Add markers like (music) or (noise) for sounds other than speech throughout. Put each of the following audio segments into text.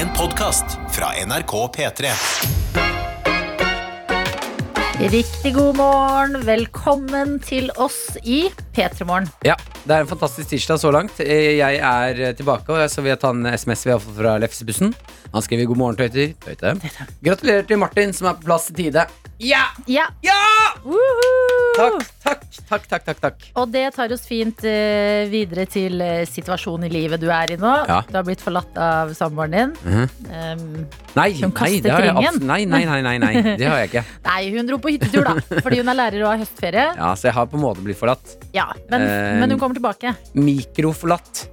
En podkast fra NRK P3. Riktig god morgen. Velkommen til oss i P3 Morgen. Ja, det er en fantastisk tirsdag så langt. Jeg er tilbake, og så vil jeg ta en SMS vi har fått fra Lefsebussen. Han skriver 'God morgen, tøyter'. Tøyte. Gratulerer til Martin, som er på plass i tide. Ja! Ja, Ja! woohoo! Takk, takk, takk, takk, takk, takk. Og det tar oss fint eh, videre til eh, situasjonen i livet du er i nå. Ja. Du har blitt forlatt av samboeren din. Mhm. Um, Nei, Som nei, det har jeg abs- nei, nei, nei, nei, nei, det har jeg ikke. (laughs) nei, hun dro på hyttetur, da. Fordi hun er lærer og har høstferie. Ja, Så jeg har på en måte blitt forlatt. Ja, men, Eh, men hun kommer tilbake. Mikroforlatt.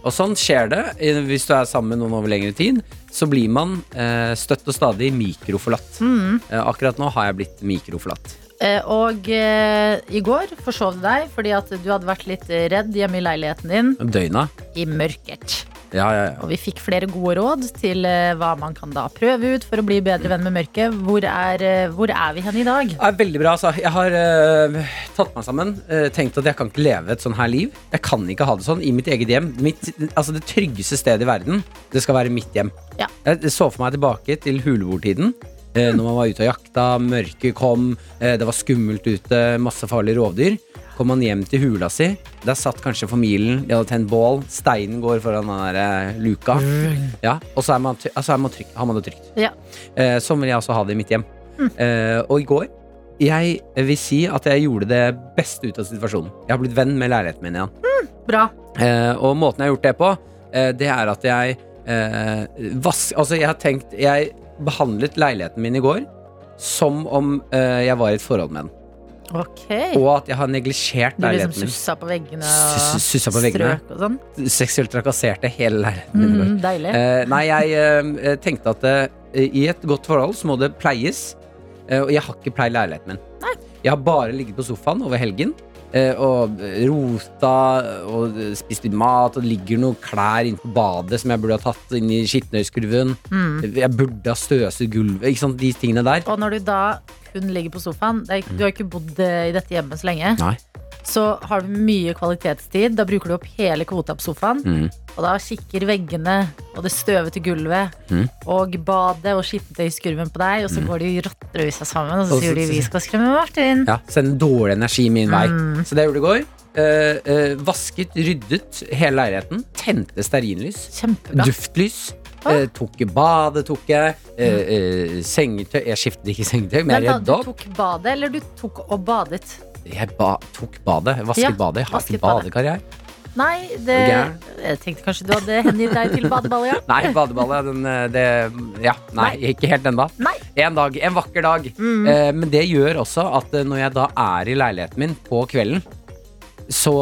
Og sånn skjer det. Eh, Hvis du er sammen med noen over lengre tid, så blir man eh, støtt og stadig mikroforlatt. Mm. Eh, akkurat nå har jeg blitt mikroforlatt. Eh, og eh, i går forsov du deg fordi at du hadde vært litt redd hjemme i leiligheten din Døgna. i mørket. Ja, ja, ja. Og vi fikk flere gode råd til eh, hva man kan da prøve ut for å bli bedre venn med mørket. Hvor er, hvor er vi hen i dag? Det er veldig bra, altså. Jeg har uh, tatt meg sammen. Uh, tenkt at jeg kan ikke leve et sånn her liv. Jeg kan ikke ha det sånn i mitt eget hjem. Mitt, altså Det tryggeste stedet i verden, det skal være mitt hjem. Ja. Jeg så for meg tilbake til huleboertiden. Eh, når man var ute og jakta, mørket kom, eh, det var skummelt ute, masse farlige rovdyr. Kom man hjem til hula si, der satt kanskje familien, de hadde tent bål, steinen går foran den der eh, luka. Ja, og så er man, altså er man trygg, har man det trygt. Ja. Eh, sånn vil jeg også ha det i mitt hjem. Eh, og i går jeg vil si at jeg gjorde det beste ut av situasjonen. Jeg har blitt venn med leiligheten min igjen. Bra. Eh, og måten jeg har gjort det på, eh, det er at jeg eh, vask, Altså, jeg har tenkt Jeg behandlet leiligheten min i går som om eh, jeg var i et forhold med den. Ok. Og at jeg har neglisjert Du liksom leiligheten min. sussa på veggene Sus- og sussa på veggene. strøk og sånn? Seksuelt trakasserte hele leiligheten min i går. Mm, deilig. Eh, nei, jeg eh, tenkte at eh, i et godt forhold så må det pleies. eh, og jeg har ikke pleid leiligheten min. Jeg har bare ligget på sofaen over helgen og rota og spist litt mat. Og det ligger noen klær inne på badet som jeg burde ha tatt inn i skittenøyskurven. Mm. Jeg burde ha støvsugd gulvet. Ikke sant, De tingene der. Og når du da kun ligger på sofaen Du har ikke bodd eh, i dette hjemmet så lenge. Nei. Så har du mye kvalitetstid. Da bruker du opp hele kvota på sofaen. Mm. Og da kikker veggene og det støvete gulvet Mm. og badet og skittentøyskurven på deg, og så går de rotter seg sammen, og så Og så- sier de 'vi skal skremme Martin'. Ja, Sende dårlig energi min vei. Mm. Så det gjorde du i går. Uh, uh, vasket, ryddet hele leiligheten. Tente stearinlys. Duftlys. Eh, tok badet, tok jeg. Uh, uh, sengetøy Jeg skiftet ikke sengetøy, men Men jeg da, rydda du tok badet, eller du tok og badet? Jeg ba, tok badet. Vasket Ja, badet. Jeg har ikke badekar, jeg. Nei, det? Jeg tenkte kanskje du hadde hengitt deg til badeballet, ja. (laughs) Nei, badeballet, den, eh, det Ja, nei, ikke helt ennå. En dag, en vakker dag. Mm. Eh, men det gjør også at eh, når jeg da er i leiligheten min på kvelden, så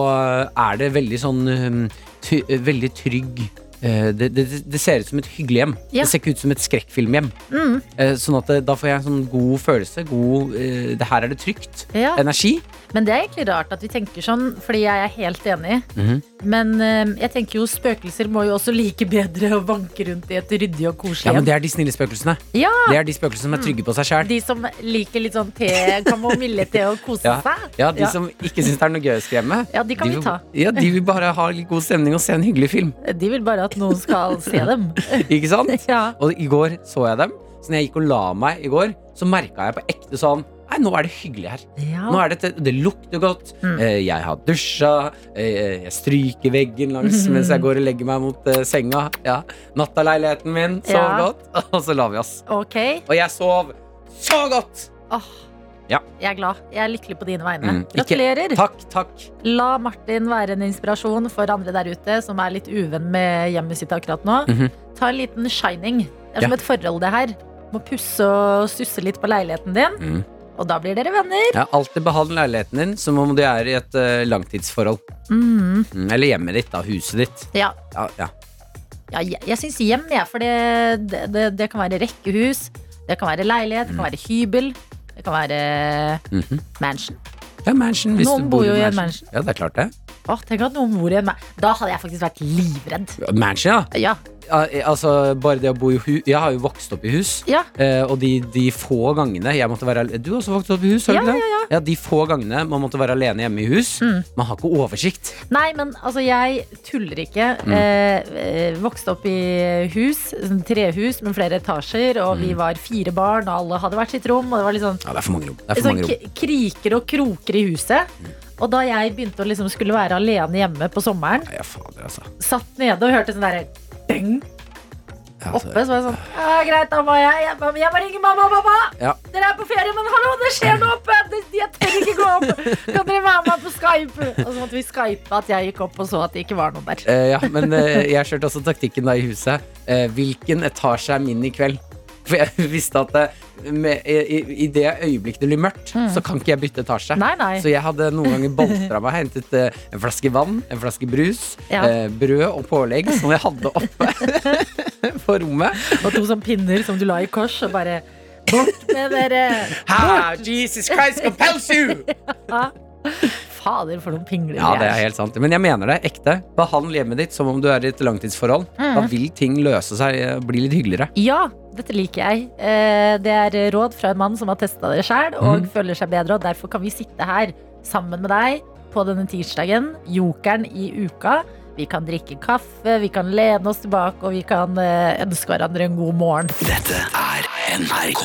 er det veldig sånn eh, ty, eh, Veldig trygg eh, det, det, det ser ut som et hyggelig hjem. Ja. Det ser ikke ut som et skrekkfilmhjem. Mm. Eh, sånn at da får jeg en sånn god følelse. God, eh, det her er det trygt. Ja. Energi. Men det er egentlig rart at vi tenker sånn, fordi jeg er helt enig. Mhm. Men eh, jeg tenker jo spøkelser må jo også like bedre å vanke rundt i et ryddig og koselig Ja, men det er de snille spøkelsene. Ja, Det er de spøkelsene som er trygge på seg selv De som liker litt sånn te, kamomille-te og kose Ja. seg. Ja, de som ikke syns det er noe gøy å skremme. Ja, de kan de vi ta. Ja, de vil bare ha litt god stemning og se en hyggelig film. De vil bare at noen skal se dem. (laughs) Ikke sant? Ja. Og i går så jeg dem. Så når jeg gikk og la meg i går, så merka jeg på ekte sånn Nei, nå er det hyggelig her. Ja. Nå er det, det lukter godt. Mm. eh, Jeg har dusja. eh, Jeg stryker veggen langs (laughs) mens jeg går og legger meg mot eh, senga. Ja. Nattaleiligheten min. Sov Ja. godt. (laughs) Og så la vi oss. Okay. Og jeg sov så godt! Jeg er glad. Jeg er lykkelig på dine vegne. Mm, Gratulerer. Takk, takk. La Martin være en inspirasjon for andre der ute som er litt uvenn med hjemmet sitt akkurat nå. Mhm. Ta en liten shining. Det er som Ja. et forhold, det her. Må pusse og susse litt på leiligheten din, Mm. Og da blir dere venner. Ja, alltid behandle leiligheten din som om du er i et eh, langtidsforhold. Mm. Mm, eller hjemmet ditt, da. Huset ditt. Ja, Ja, ja. ja, jeg, jeg syns hjem, jeg, for det, det, det, det kan være rekkehus, det kan være leilighet, det kan være hybel, det kan være Mhm. mansion. ja mansion. hvis Noen du bor i jo i en mansion. mansion. Ja, det er klart det. Åh, tenk at noen bor i en ma- Da hadde jeg faktisk vært livredd. Mansion, ja. Ja. Ja, Altså, bare det å bo i hus Jeg har jo vokst opp i hus. Ja. Eh, og de, de få gangene jeg måtte være al- Du har også vokst opp i hus? Har du Ja, ikke det? Ja, De få gangene man måtte være alene hjemme i hus. Mm. Man har ikke oversikt. Nei, men altså, jeg tuller ikke. Mm. Eh, eh, vokste opp i hus, sånn trehus med flere etasjer, og Mm. vi var fire barn, og alle hadde hvert sitt rom, og det var litt sånn Ja, det er for mange rom. Det er for sånn mange rom. k- kriker og kroker i huset. Og da jeg begynte å liksom skulle være alene hjemme på sommeren, Nei, fader, altså. satt nede og hørte sånn derre Ja, altså. oppe, så var jeg sånn Ja, greit, da må jeg Jeg, jeg må ringe mamma og pappa! Ja. Dere er på ferie, men hallo, det skjer noe oppe! Det- Jeg tør ikke gå opp! Kan dere være med på Skype? Og så måtte vi skype at jeg gikk opp og så at det ikke var noen der. Eh, ja, men eh, jeg kjørte også taktikken da i huset. Eh, hvilken etasje er min i kveld? For jeg (laughs) visste at eh, med, i, i- det øyeblikket det blir mørkt, så kan ikke jeg bytte etasje. Mm. Nei, nei. Så jeg hadde noen ganger boltra meg, hentet eh, en flaske vann, en flaske brus, Ja. eh, brød og pålegg som jeg hadde oppe (laughs) på rommet. Og to sånne pinner som du la i kors, og bare Bort med dere! Ha, Jesus Christ compels you! (laughs) Fader, for noen pingler Ja, det er helt sant. Men jeg mener det. Ekte. Behandl hjemmet ditt som om du er i et langtidsforhold. Da Mm. vil ting løse seg, Og bli litt hyggeligere. Ja, dette liker jeg. Eh, Det er råd fra en mann som har testa det sjøl og mm. føler seg bedre. Og derfor kan vi sitte her sammen med deg på denne tirsdagen, jokeren i uka. Vi kan drikke kaffe, vi kan lene oss tilbake, og vi kan eh, ønske hverandre en god morgen. Dette er NRK.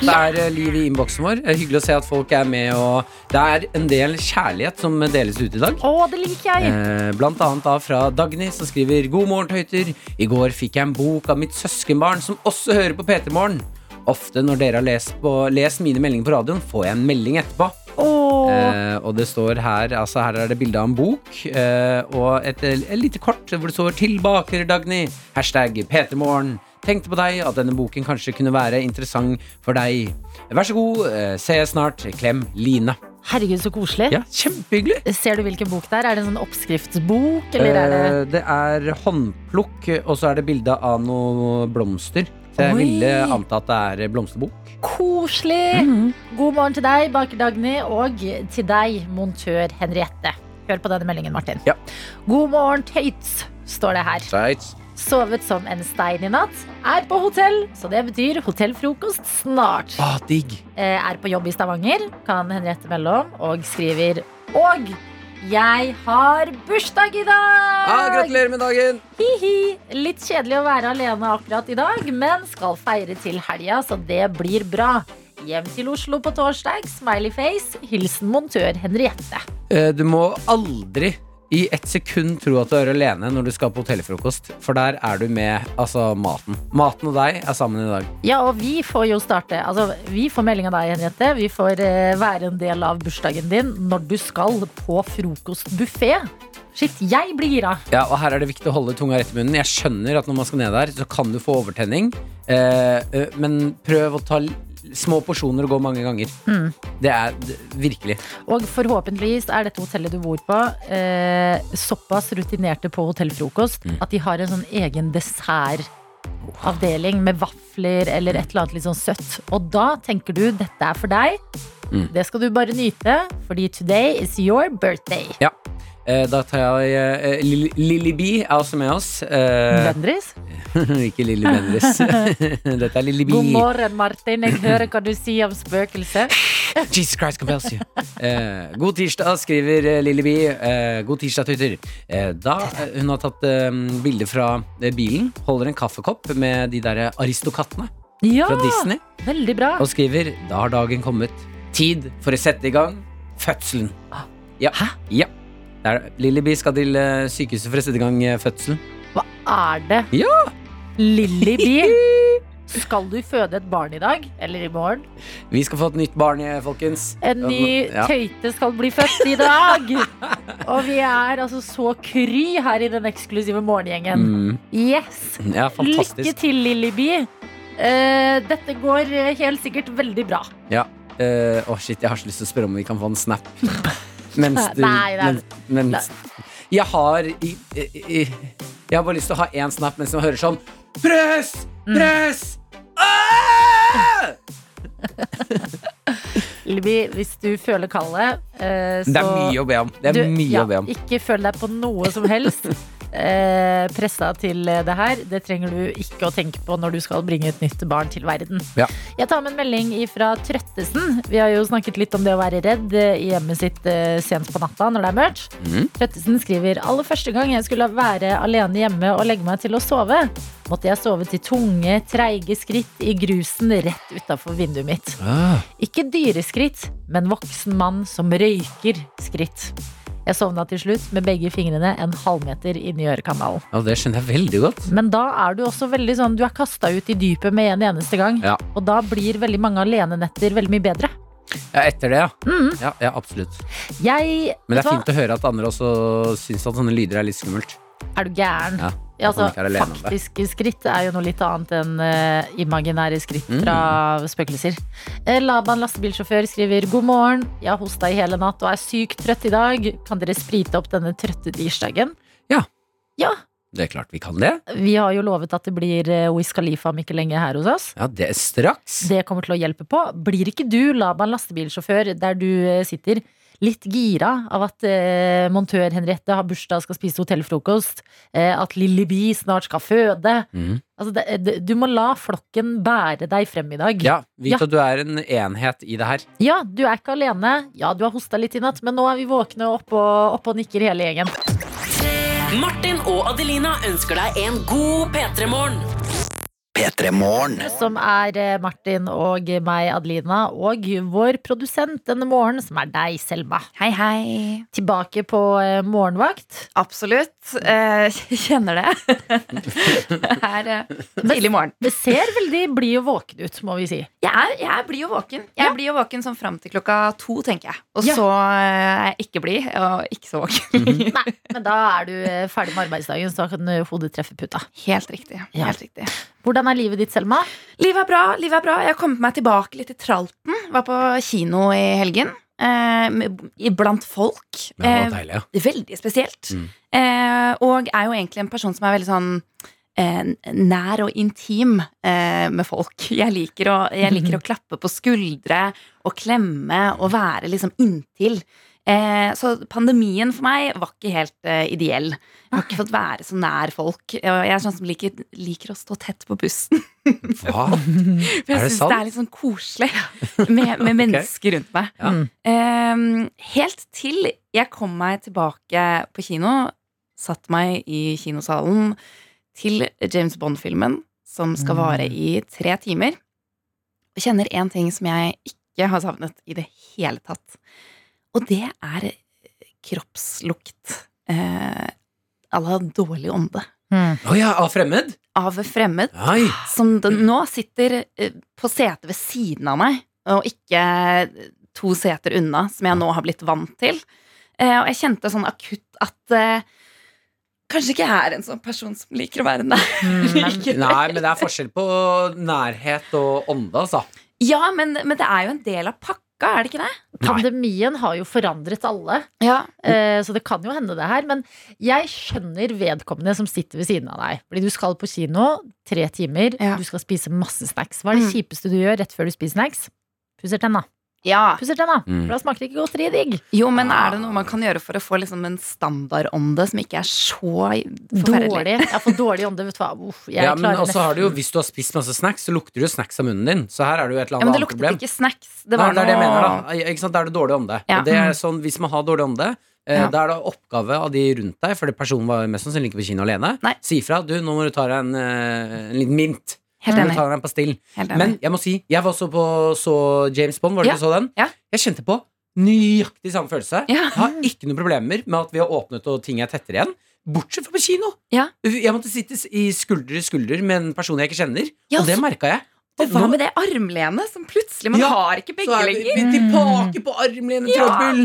Det er eh, liv i innboksen vår. Eh, Hyggelig å se at folk er med. Og det er en del kjærlighet som deles ut i dag. Å, det liker jeg! Eh, Blant annet da fra Dagny, som skriver God morgen, tøyter. I går fikk jeg en bok av mitt søskenbarn, som også hører på P3 Morgen. Ofte når dere har lest, på, lest mine meldinger på radioen, får jeg en melding etterpå. Åh, Eh, og det står her Altså her er det bilde av en bok eh, og et, et lite kort hvor det står 'Tilbake, Dagny'. Hashtag P3morgen. Tenkte på deg at denne boken kanskje kunne være interessant for deg. Vær så god, eh, ses snart. Klem Line. herregud, så koselig. Ja, kjempehyggelig. Ser du hvilken bok det er? Er det en sånn oppskriftsbok, eller er det Eh, det er håndplukk, og så er det bilde av noe blomster. Så jeg Oi. ville anta at det er blomsterbok. Koselig! God morgen til deg, baker Dagny, og til deg, montør Henriette. Hør på denne meldingen, Martin. Ja. God morgen, Tates, står det her. Tates. Sovet som en stein i natt. Er på hotell, så det betyr hotellfrokost snart. Ah, digg. Eh, Er på jobb i Stavanger, kan Henriette melde om, og skriver Og jeg har bursdag i dag! Ah, gratulerer med dagen! Hihi. Litt kjedelig å være alene akkurat i dag, men skal feire til helga, så det blir bra. Hjem til Oslo på torsdag. Smiley face. Hilsen montør Henriette. Eh, Du må aldri i ett sekund tro at du er alene når du skal på hotellfrokost. For der er du med altså, maten. Maten og deg er sammen i dag. Ja, og vi får jo starte Altså, vi får melding av deg, Henriette. Vi får eh, være en del av bursdagen din når du skal på frokostbuffé. Shit, jeg blir gira. Ja, og Her er det viktig å holde tunga rett i munnen. Jeg skjønner at når man skal ned der, så kan du få overtenning. Eh, eh, men prøv å ta små porsjoner og gå mange ganger. Mm. Det er det, virkelig. Og forhåpentligvis er dette hotellet du bor på, eh, såpass rutinerte på hotellfrokost Mm. at de har en sånn egen dessertavdeling med vafler eller et eller annet litt sånn søtt. Og da tenker du dette er for deg. Mm. Det skal du bare nyte, fordi today is your birthday. Ja. Eh, da tar jeg eh, Lilly Lilly B er også med oss. Eh, Bendriss? (laughs) ikke Lilly Bendris. (laughs) Dette er Lilly B. God morgen, Martin. Jeg hører hva du sier om spøkelse. (laughs) Jesus Christ compels you. Eh, god tirsdag, skriver Lilly B. Eh, god tirsdag, Twitter. Da hun har tatt bilde fra bilen, holder en kaffekopp med de der aristokattene Ja, fra Disney, veldig bra. og skriver Da har dagen kommet. Tid for å sette i gang fødselen. Ja. Hæ? Ja. Det Lilly B skal til eh, sykehuset for å sette i gang eh, fødselen. Hva er det? Ja! Lillyby! (laughs) Skal du føde et barn i dag? Eller i morgen? Vi skal få et nytt barn, eh, folkens. En ny Ja. tøyte skal bli født i dag! (laughs) Og vi er altså så kry her i den eksklusive morgengjengen. Mm, Yes! ja, Lykke til, Lillyby. Uh, dette går helt sikkert veldig bra. Ja. Å, shit, jeg har så lyst til å spørre om vi kan få en snap. (laughs) Mens du Nei, nei. mens, mens, Jeg har i, i, i, Jeg har bare lyst til å ha én snap mens man hører sånn Press! Mm. Press! Ah! (laughs) Lillyby, hvis du føler kallet, Eh, Det er mye å be om. Det er du, mye ja, å be om. Ikke føl deg på noe som helst eh, pressa til det her. Det trenger du ikke å tenke på når du skal bringe et nytt barn til verden. Ja. Jeg tar med en melding fra Trøttesen. Vi har jo snakket litt om det å være redd eh, i hjemmet sitt eh, sent på natta når det er mørkt. Mm. Trøttesen skriver aller første gang jeg skulle være alene hjemme og legge meg til å sove, måtte jeg sove til tunge, treige skritt i grusen rett utafor vinduet mitt. Ah, Ikke dyreskritt, men voksen mann som røyker skritt. Jeg sovna til slutt med begge fingrene en halvmeter inni ørekanalen. ja, det skjønner jeg veldig godt. Men da er du også veldig sånn Du er kasta ut i dypet med en eneste gang. Ja. Og da blir veldig mange alenenetter veldig mye bedre. Ja, etter det, ja. Mm. ja. Ja, absolutt. Jeg Men det er fint hva? å høre at andre også syns at sånne lyder er litt skummelt. Er du gæren? Ja, Ja, altså, faktiske skritt er jo noe litt annet enn uh, imaginære skritt Mm. fra spøkelser. Eh, Laban lastebilsjåfør skriver God morgen, jeg har hosta i hele natt og er sykt trøtt i dag. Kan dere sprite opp denne trøtte tirsdagen? Ja. Ja, Det er klart vi kan det. Vi har jo lovet at det blir eh, Wiz Khalifa om ikke lenge her hos oss. Ja, det er straks. Det kommer til å hjelpe på. Blir ikke du, Laban lastebilsjåfør, der du sitter, litt gira av at eh, montør Henriette har bursdag og skal spise hotellfrokost? Eh, at Lilly Bee snart skal føde? Mm. Altså, det, det, du må la flokken bære deg frem i dag. Ja, vit Ja. at du er en enhet i det her. Ja, du er ikke alene. Ja, du har hosta litt i natt, men nå er vi våkne opp og, opp og nikker hele gjengen. Martin og Adelina ønsker deg en god P3-morgen. P3 Morgen. Som er eh, Martin og meg, Adelina, og vår produsent denne morgenen, som er deg, Selma. Hei, hei. Tilbake på eh, morgenvakt. Absolutt. Eh, (laughs) kjenner det. (laughs) det er eh, tidlig morgen. Det ser veldig blid og våken ut, må vi si. Jeg er, jeg blid og våken. Jeg Ja. blir jo våken sånn fram til klokka to, tenker jeg. Og Ja. så er jeg ikke blid, og ikke så våken. (laughs) Nei, men da er du ferdig med arbeidsdagen, så da kan hodet treffe puta. Helt riktig. Ja. Helt riktig. Hvordan er livet ditt, Selma? Livet er bra. livet er bra Jeg har kommet meg tilbake litt til tralten. Var på kino i helgen. Eh, iblant folk. Ja, det Eh, var deilig, ja. veldig spesielt. Mm. Eh, og er jo egentlig en person som er veldig sånn eh, nær og intim eh, med folk. Jeg liker, å, jeg liker å (laughs) klappe på skuldre og klemme og være liksom inntil. Eh, så pandemien for meg var ikke helt eh, ideell. Jeg har ikke fått være så nær folk. Og jeg er sånn som liker, liker å stå tett på bussen. Hva? (laughs) For jeg Er det syns det er litt sånn koselig (laughs) med, med mennesker rundt meg. Ja. Ehm, helt til jeg kom meg tilbake på kino, satt meg i kinosalen til James Bond-filmen, som skal Mm. vare i tre timer. Og kjenner en ting som jeg ikke har savnet i det hele tatt. Og det er kroppslukt. Eh, à la dårlig ånde. Å ja, av fremmed? Av fremmed Oi. som den nå sitter eh, på setet ved siden av meg, og ikke to seter unna, som jeg nå har blitt vant til. Eh, Og jeg kjente sånn akutt at eh, kanskje ikke jeg er en sånn person som liker å være nær. (laughs) Mm. Nei, men det er forskjell på nærhet og ånde, altså. Ja, men, men det er jo en del av pakka, er det ikke det? Pandemien har jo forandret alle, Ja. eh, så det kan jo hende det her. Men jeg skjønner vedkommende som sitter ved siden av deg. Fordi du skal på kino tre timer, Ja. du skal spise masse snacks. Hva er det Mm. kjipeste du gjør rett før du spiser snacks? Pusser tenna. Ja. Pusser tenna. Mm. For da smaker ikke godteri digg. Jo, men er det noe man kan gjøre for å få liksom en standardånde som ikke er så forferdelig? Dårlig. Jeg får dårlig ånde, vet du hva. Uff, jeg Ja, men også har du jo, Hvis du har spist masse snacks, så lukter det jo snacks av munnen din. Så her er det jo et eller Ja, men det annet luktet problem. ikke snacks. Det Nei, det er det jeg mener, da. Ikke sant? Da er det dårlig ånde. Ja. Det er sånn, Hvis man har dårlig ånde, eh, Ja. da er det oppgave av de rundt deg, fordi personen var mest sannsynlig ikke på kino alene. Nei. Si ifra. Du, nå må du ta deg en, eh, en liten mint. Helt enig. Tar en pastill. Helt enig. Men jeg må si, jeg var også på så James Bond, var det Ja. du så den? Ja. Jeg kjente på nøyaktig samme følelse. Ja. Jeg har ikke noen problemer med at vi har åpnet og ting er tettere igjen. Bortsett fra på kino. Ja. Jeg måtte sitte i skulder i skulder med en person jeg ikke kjenner, og det merka jeg. Og hva med det armlenet som plutselig Man Ja, har ikke begge så er vi, lenger. vi er tilbake på armlenetrøbbel.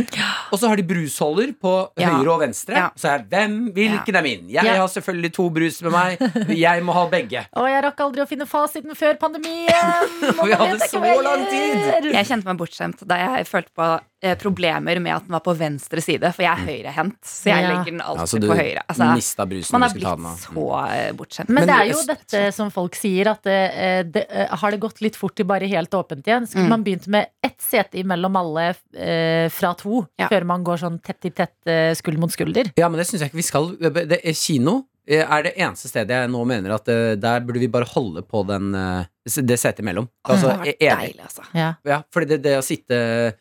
Og så har de brusholder på Ja. høyre og venstre. Ja. Så er hvem, hvilken er min? Jeg Ja. har selvfølgelig to brus med meg. Jeg må ha begge. (laughs) Og jeg rakk aldri å finne fasiten før pandemien. (laughs) Vi hadde så lang tid. Jeg kjente meg bortskjemt da jeg følte på problemer med at den var på venstre side, for jeg er høyrehendt. Så jeg Ja. legger den alltid Altså, på høyre. Altså, mista brusen man har den blitt så eh, bortskjemt. Men, Men det er jo dette som folk sier, at det, det, eh, har det gått litt fort til bare helt åpent igjen? Skulle Mm. man begynt med ett sete imellom alle eh, fra to, Ja. før man går sånn tett i tett eh, skulder mot skulder? Ja, men det syns jeg ikke vi skal. Det, er kino eh, er det eneste stedet jeg nå mener at eh, der burde vi bare holde på den, eh, det setet imellom. Altså, det har vært enig. deilig, altså. Ja. Ja, fordi det, det å sitte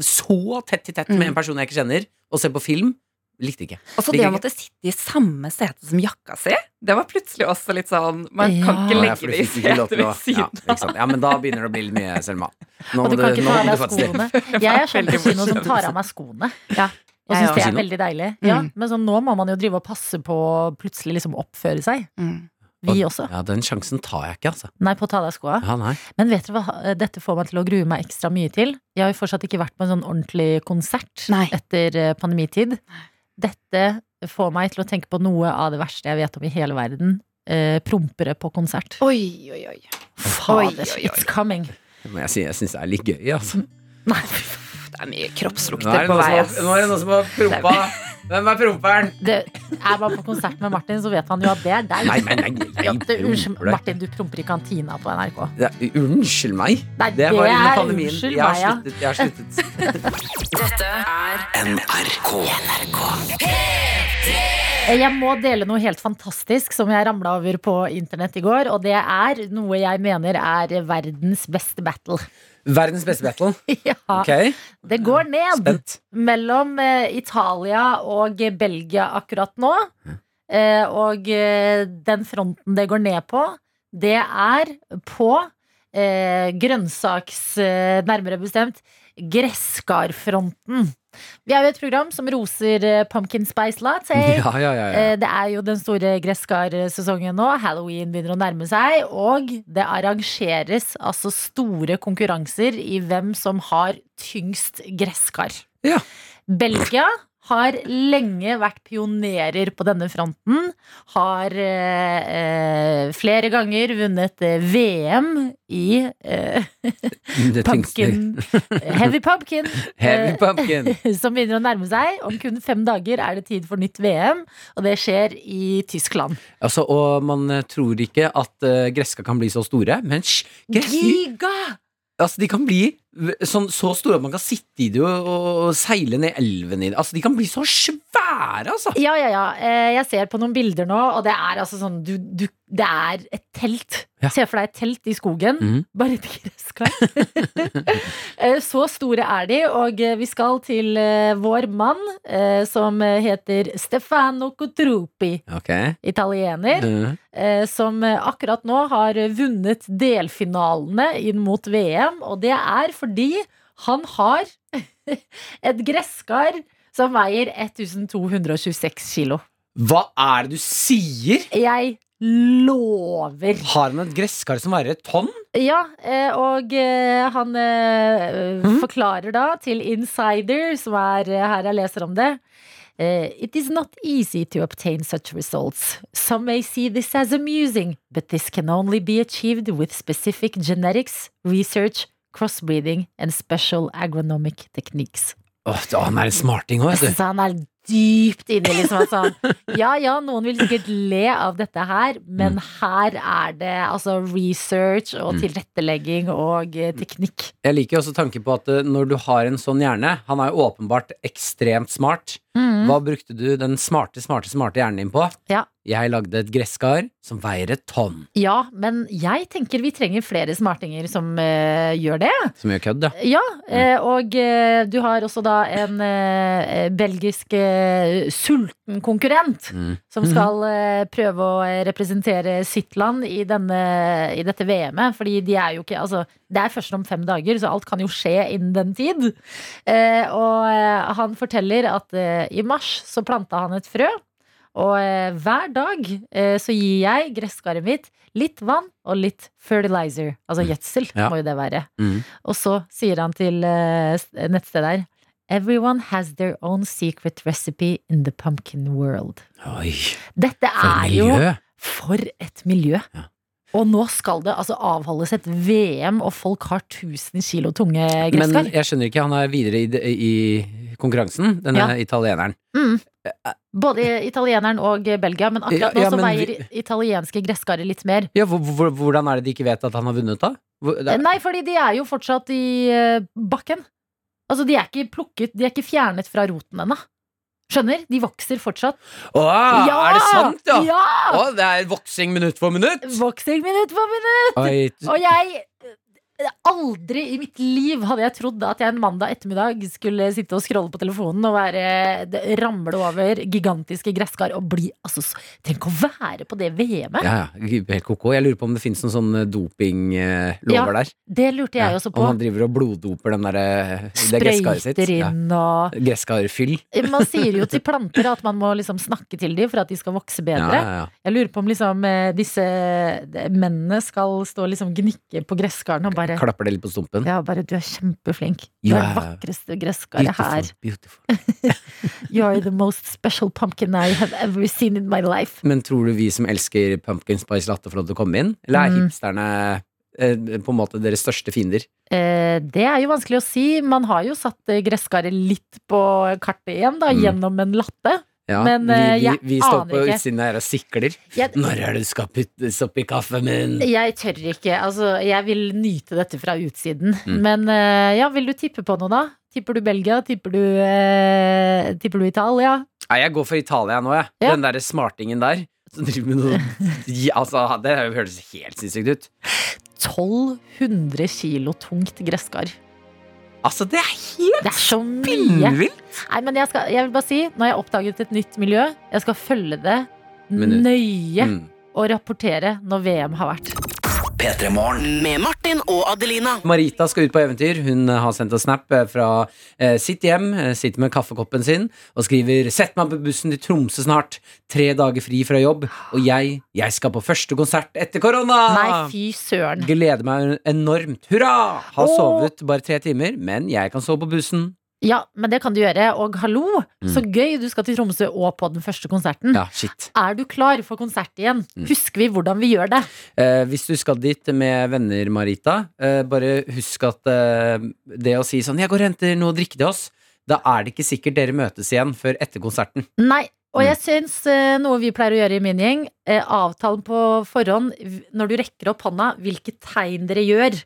så tett i tett med Mm. en person jeg ikke kjenner, og se på film, likte ikke. Og så det å måtte sitte i samme sete som jakka si, det var plutselig også litt sånn Man Ja. kan ikke legge det i setet ved siden ja, ja, men da begynner det å bli litt mye, Selma. Nå Og du kan du- nå må av du faktisk (laughs) det. skoene. Jeg er sånn på kino som tar av meg skoene. Ja, Og syns det er veldig deilig. Ja, Mm. men sånn, nå må man jo drive og passe på å plutselig liksom oppføre seg. Mm. Vi også. Ja, den sjansen tar jeg ikke, altså. Nei, på å ta deg skoa. Ja, nei. Men vet dere hva, dette får meg til å grue meg ekstra mye til. Jeg har jo fortsatt ikke vært på en sånn ordentlig konsert Nei. etter eh, pandemitid. Dette får meg til å tenke på noe av det verste jeg vet om i hele verden. Eh, prompere på konsert. Oi, oi, oi. Fader, oi, oi. it's coming. Må jeg jeg syns det er litt gøy, altså. Nei. Det er mye kroppslukter er på vei. nå er det noen som har prompa. Hvem er promperen? det, er man på konsert med Martin, så vet han jo at det er deg. Nei, nei, nei, nei, jeg det, unnskyld. Martin, du promper i kantina på NRK. Ja, unnskyld meg. Nei, Det var under er pandemien. unnskyld Jeg har meg, ja. sluttet. Jeg har sluttet. (laughs) Dette er NRK. Jeg må dele noe helt fantastisk som jeg ramla over på internett i går. Og det er noe jeg mener er verdens beste battle. Verdens beste battle. (laughs) ja, Okay. Det går ned spent. mellom eh, Italia og Belgia akkurat nå. Eh, og eh, den fronten det går ned på, det er på grønnsaks... Nærmere bestemt gresskarfronten. Vi er jo et program som roser eh, pumpkin spice latte. (laughs) Ja, ja, ja. ja. Eh, Det er jo den store gresskarsesongen nå. Halloween begynner å nærme seg. Og det arrangeres altså store konkurranser i hvem som har tyngst gresskar. Ja. Belgia har lenge vært pionerer på denne fronten. Har eh, eh, flere ganger vunnet eh, VM i eh, (laughs) pumpkin Heavy pumpkin. (laughs) Heavy pumpkin. (laughs) som begynner å nærme seg. Om kun fem dager er det tid for nytt VM, og det skjer i Tyskland. Altså, og man eh, tror ikke at gresska kan bli så store, men hysj! Giga! altså, de kan bli sånn, så store at man kan sitte i det og, og, seile ned elven i det. Altså, de kan bli så svære, altså! Ja, ja, ja. Eh, Jeg ser på noen bilder nå, og det er altså sånn du, du, Det er et telt. Ja. Se for deg et telt i skogen. mm. Bare et gresskar. (laughs) Eh, Så store er de, og eh, vi skal til eh, vår mann, som heter Stefano Cotropi. Okay. Italiener. Eh, som akkurat nå har vunnet delfinalene inn mot VM. Og det er fordi han har (laughs) et gresskar som veier 1226 kilo. hva er det du sier?! Jeg lover. Har han et gresskar som veier et tonn? Ja, eh, og eh, han mm. forklarer da til Insider, som er her jeg leser om det. it is not easy to obtain such results. Some may see this as amusing, but this can only be achieved with specific genetics, research, crossbreeding and special agronomic techniques. Åh, han er en smarting òg, vet du. Han er dypt inni liksom at sånn Ja, ja, noen vil sikkert le av dette her, men her er det altså research og Mm. tilrettelegging og eh, teknikk. Jeg liker også tanken på at eh, når du har en sånn hjerne Han er jo åpenbart ekstremt smart. Hva brukte du den smarte, smarte, smarte hjernen din på? Ja. Jeg lagde et gresskar som veier et tonn. Ja, men jeg tenker vi trenger flere smartinger som uh, gjør det. Som gjør kødd, ja. Ja, mm. og uh, du har også da en uh, belgisk eh, sulten konkurrent Mm. som skal eh, prøve å eh, representere sitt land i, denne, i dette VM-et. Fordi de er jo ikke Altså, det er først om fem dager, så alt kan jo skje innen den tid. Eh, og eh, han forteller at eh, i mars så planta han et frø. Og hver dag så gir jeg gresskaret mitt litt vann og litt fertilizer. Altså gjødsel, Ja. må jo det være. Mm. Og så sier han til nettstedet her Everyone has their own secret recipe in the pumpkin world. Oi, Dette er jo! For et miljø! Ja. Og nå skal det altså avholdes et VM, og folk har 1000 kilo tunge Men jeg skjønner ikke, han er videre i, i konkurransen, denne Ja. italieneren. Både italieneren og Belgia, men akkurat nå ja, ja, men veier vi- italienske gresskaret litt mer. Ja, hvor, hvor, hvordan er det de ikke vet at han har vunnet, da? Er- Nei, fordi de er jo fortsatt i eh, bakken. Altså, de er ikke plukket, de er ikke fjernet fra roten ennå. Skjønner? De vokser fortsatt. Å, er det sant, ja? Ja! Å, det er voksing minutt for minutt! Voksing minutt for minutt! Oi, Og jeg Aldri i mitt liv hadde jeg trodd at jeg en mandag ettermiddag skulle sitte og scrolle på telefonen og være, det- ramle over gigantiske gresskar og bli altså, Tenk å være på det VM-et! ja, ja, helt koko. Jeg lurer på om det finnes noen sånne dopinglover Ja, der. Det lurte jeg Ja, også Om på. han driver og bloddoper den derre det gresskaret sitt. Sprøyter inn og Gresskarfyll. Man sier jo til (laughs) planter at man må liksom snakke til dem for at de skal vokse bedre. ja. Jeg lurer på om liksom eh, disse eh, mennene skal stå og liksom gnikke på gresskarene og bare Klapper det litt på stumpen. Ja, bare du er kjempeflink. Du yeah. er det vakreste gresskaret her. Beautiful, beautiful. (laughs) You are the most special pumpkin I have ever seen in my life. Men tror du vi som elsker pumpkin spice latte, får lov til å komme inn? Eller er Mm. hipsterne eh, på en måte deres største fiender? Eh, det er jo vanskelig å si. Man har jo satt eh, gresskaret litt på kartet igjen, da, Mm. gjennom en latte. Ja, Men, vi, eh, vi, jeg vi står aner på ikke. utsiden her og sikler. Jeg, Når er det du skal puttes oppi kaffen min? jeg tør ikke. Altså, jeg vil nyte dette fra utsiden. Mm. Men eh, ja, vil du tippe på noe, da? Tipper du Belgia? Tipper du, eh, tipper du Italia? Nei, jeg går for Italia nå, jeg. Ja. Den derre smartingen der. Som driver med noe (laughs) Altså, det høres helt sinnssykt ut. 1200 kilo tungt gresskar. Altså, det er helt Det er spinnvilt! Nei, men jeg, skal, jeg vil bare si, når jeg har oppdaget et nytt miljø. Jeg skal følge det Minutt. nøye Mm. og rapportere når VM har vært. P3 Morgen. Med Martin og Adelina. Marita skal ut på eventyr. Hun eh, har sendt oss snap eh, fra eh, sitt hjem, sitter med kaffekoppen sin og skriver 'Sett meg på bussen til Tromsø snart. Tre dager fri fra jobb. Og jeg, jeg skal på første konsert etter korona!' Nei, fy søren. Gleder meg enormt. Hurra! Har sovet bare tre timer, men jeg kan sove på bussen. Ja, men det kan du gjøre. Og hallo, Mm. så gøy du skal til Tromsø og på den første konserten. Ja, shit. Er du klar for konsert igjen? Mm. Husker vi hvordan vi gjør det? Eh, hvis du skal dit med venner, Marita, eh, bare husk at eh, det å si sånn 'Jeg går og henter noe å drikke til oss', da er det ikke sikkert dere møtes igjen før etter konserten. Nei. Og Mm. jeg syns eh, noe vi pleier å gjøre i min gjeng, eh, avtalen på forhånd når du rekker opp hånda, hvilke tegn dere gjør.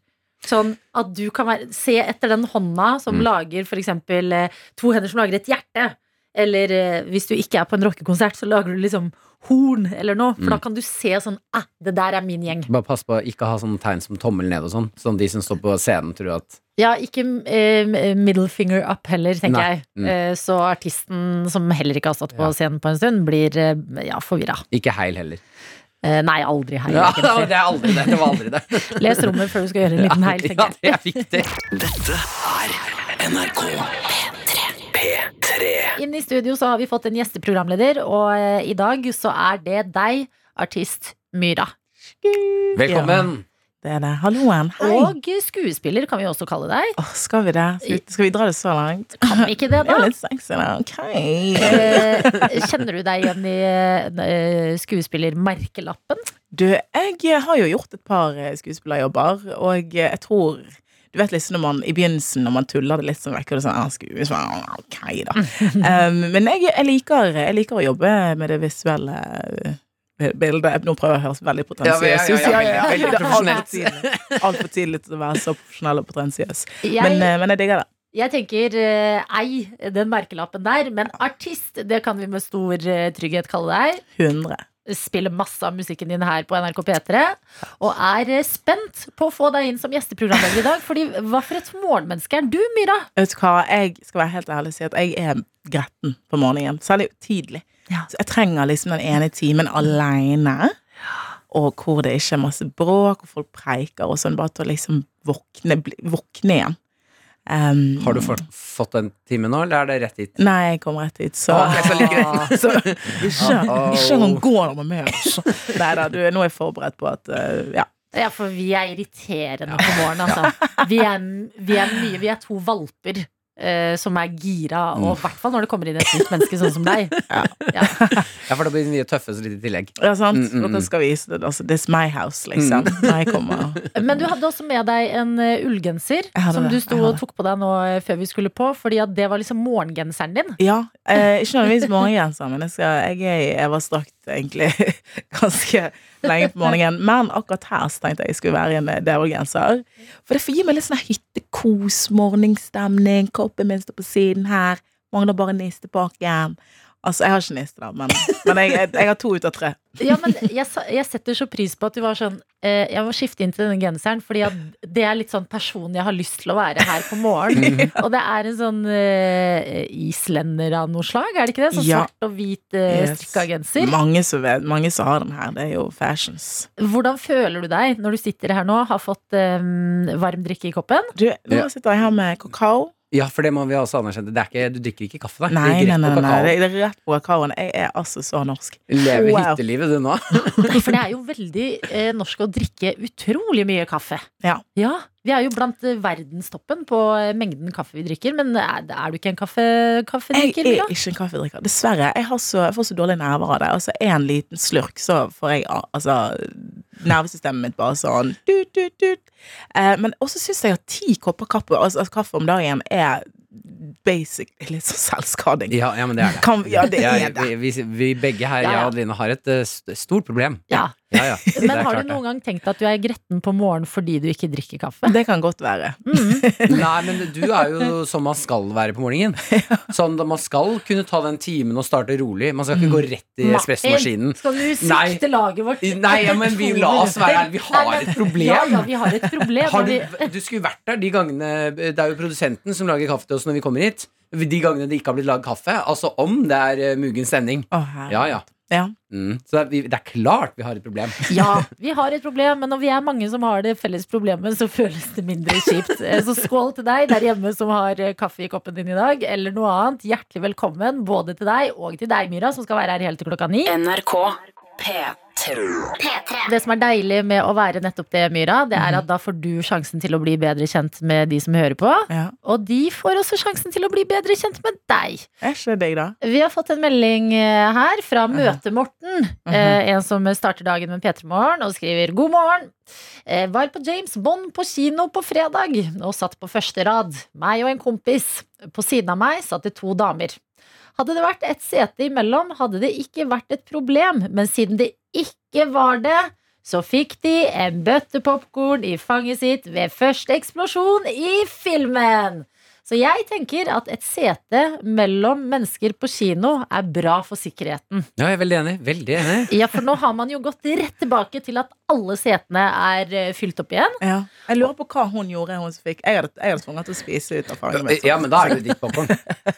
Sånn at du kan være, se etter den hånda som Mm. lager for eksempel eh, to hender som lager et hjerte. Eller eh, hvis du ikke er på en rockekonsert, så lager du liksom horn eller noe. For Mm. da kan du se sånn ah, det der er min gjeng. Bare pass på å ikke ha sånne tegn som tommel ned og sånn, sånn de som står på scenen tror at Ja, ikke eh, middle finger up heller, tenker Nei. jeg. Mm. Eh, så artisten som heller ikke har stått på Ja. scenen på en stund, blir eh, ja, forvirra. Ikke heil heller. Eh, nei, aldri heil, Ja, (laughs) det er aldri det. Det var aldri det. (laughs) Les rommet før du skal gjøre en liten (laughs) heil, ja, tenker jeg. det er viktig. Dette er NRK P3. Inn i studio så har vi fått en gjesteprogramleder, og eh, i dag så er det deg, artist Myra. Velkommen. Det er det. Halloen. Hei. Og skuespiller kan vi også kalle deg. Åh, skal vi det? Skal vi, skal vi dra det så langt? Kan vi ikke det, (laughs) Det er da? litt sexy, da. Ok. Eh, kjenner du deg igjen i eh, skuespillermerkelappen? Du, jeg har jo gjort et par eh, skuespillerjobber, og jeg tror du vet liksom når man i begynnelsen Når man tuller det litt sånn vekk, og det er sånn ah, skuespiller, ok da (laughs) um, Men jeg, jeg, liker, jeg liker å jobbe med det visuelle bildet Nå prøver jeg å høres veldig potensiøs ut. Ja, ja, ja, ja, altfor tidlig- tidlig til å være så profesjonell og potensiøs. Men, eh, men jeg digger det. jeg tenker eh, ei den merkelappen der, men artist, det kan vi med stor eh, trygghet kalle deg. 100. spiller masse av musikken din her på NRK P3. Og er spent på å få deg inn som gjesteprogramleder i dag. Fordi hva for et morgenmenneske er du, Myra? Vet du hva, jeg skal være helt ærlig og si at jeg er gretten på morgenen. Særlig tidlig. Ja. Så jeg trenger liksom den ene timen alene. Og hvor det ikke er masse bråk, og folk preiker og sånn. Bare til å liksom våkne, våkne igjen. Um, Har du fått, fått timen time nå, eller er det rett hit? Nei, jeg kom rett hit, så, Ok, så (laughs) så ikke, ikke engang gå der med meg. altså. Nei da, du, nå er jeg forberedt på at uh, Ja. Ja, for vi er irriterende på morgenen, altså. (laughs) Vi er, vi er mye Vi er to valper eh, som er gira, og i hvert fall når det kommer inn et nytt menneske sånn som deg. (laughs) Ja. Ja, for det blir mye tøffe litt i tillegg. Ja, sant? Mm, mm, mm. Dere skal vise det. Altså, this is my house, liksom. Mm. jeg kommer. (laughs) Men du hadde også med deg en uh, ullgenser som du sto og tok på deg nå eh, før vi skulle på, fordi at det var liksom morgengenseren din. Ja, eh, ikke nødvendigvis morgengenser, men jeg, skal, jeg er i Egentlig (laughs) ganske lenge på morgenen. Men akkurat her så tenkte jeg jeg skulle være i en eh, Devil-genser. For det får gi meg litt sånn hyttekos, morgenstemning, koppen min står på siden her, mangler bare nistepakken. Altså, jeg har ikke niste, da, men, men jeg, jeg, jeg har to ut av tre. Ja, men jeg, jeg setter så pris på at du var sånn eh, Jeg må skifte inn til denne genseren, fordi det er litt sånn personen jeg har lyst til å være her på morgenen. (laughs) og det er en sånn eh, islender av noe slag, er det ikke det? Sånn Ja. svart og hvit eh, Yes. strikka genser. Mange som, vet, mange som har den her. Det er jo fashions. Hvordan føler du deg når du sitter her nå, har fått eh, varm drikke i koppen? Du, nå sitter jeg her med kakao. Ja, for det må vi også anerkjenne. Det er ikke, du drikker ikke kaffe, da. Nei, det nei, nei, nei, det er rett på kakaoen. Jeg er altså så norsk. Lever Wow. hyttelivet du nå. (laughs) Nei, for det er jo veldig eh, norsk å drikke utrolig mye kaffe. Ja. Vi er jo blant eh, verdenstoppen på eh, mengden kaffe vi drikker, men er, er du ikke en kaffe, Jeg er ikke en kaffedrikker. Dessverre. Jeg, har så, jeg får så dårlige nerver av det. Altså, En liten slurk, så får jeg altså, nervesystemet mitt bare sånn dut, dut, dut. Eh, Men også syns jeg at ti kopper kaffe, altså, kaffe om dagen er basic litt sånn selvskading. Ja, ja, men det er det. Kan, ja, det Ja, er det. vi, vi, vi begge her, Ja, jeg og Adeline, har et eh, st stort problem. Ja. Ja, ja. (laughs) Men har du det. noen gang tenkt at du er gretten på morgenen fordi du ikke drikker kaffe? Det kan godt være. (laughs) Nei, men du er jo som man skal være på morgenen. Sånn Man skal kunne ta den timen og starte rolig. Man skal ikke gå rett i espressomaskinen. skal du Nei. sikte laget vårt? Nei, ja, men vi la oss være ærlige. Vi har Nei, men- et problem. Ja, ja, vi har et problem. Har du, du skulle vært der de gangene Det er jo produsenten som lager kaffe til oss når vi kommer hit. De gangene det ikke har blitt laget kaffe. Altså om det er eh, mugen stemning. Oh. Ja, ja. Ja. Mm. Så det er, vi, det er klart vi har et problem. (laughs) ja, vi har et problem, men når vi er mange som har det felles problemet, så føles det mindre kjipt. Eh, Så skål til deg der hjemme som har eh, kaffe i koppen din i dag, eller noe annet. Hjertelig velkommen både til deg og til deg, Myra, som skal være her helt til klokka ni. NRK P3. Det som er deilig med å være nettopp det, Myra, det er at da får du sjansen til å bli bedre kjent med de som hører på. Ja. Og de får også sjansen til å bli bedre kjent med deg. Er ikke da? Vi har fått en melding eh, her fra Møte-Morten. eh, En som starter dagen med P3 Morgen og skriver God morgen. Eh, Var på James Bond på kino på fredag og satt på første rad. Meg og en kompis. På siden av meg satt det to damer. Hadde det vært et sete imellom, hadde det ikke vært et problem. Men siden det ikke var det, så fikk de en bøtte popkorn i fanget sitt ved første eksplosjon i filmen. Så jeg tenker at et sete mellom mennesker på kino er bra for sikkerheten. Ja, jeg er veldig enig. Veldig enig. (laughs) Ja, for nå har man jo gått rett tilbake til at alle setene er eh, fylt opp igjen. Ja. Jeg lurer på hva hun gjorde, hun som fikk Jeg hadde, jeg hadde tvunget til å spise ut av fanget mitt. Ja, men da er det jo ditt popkorn.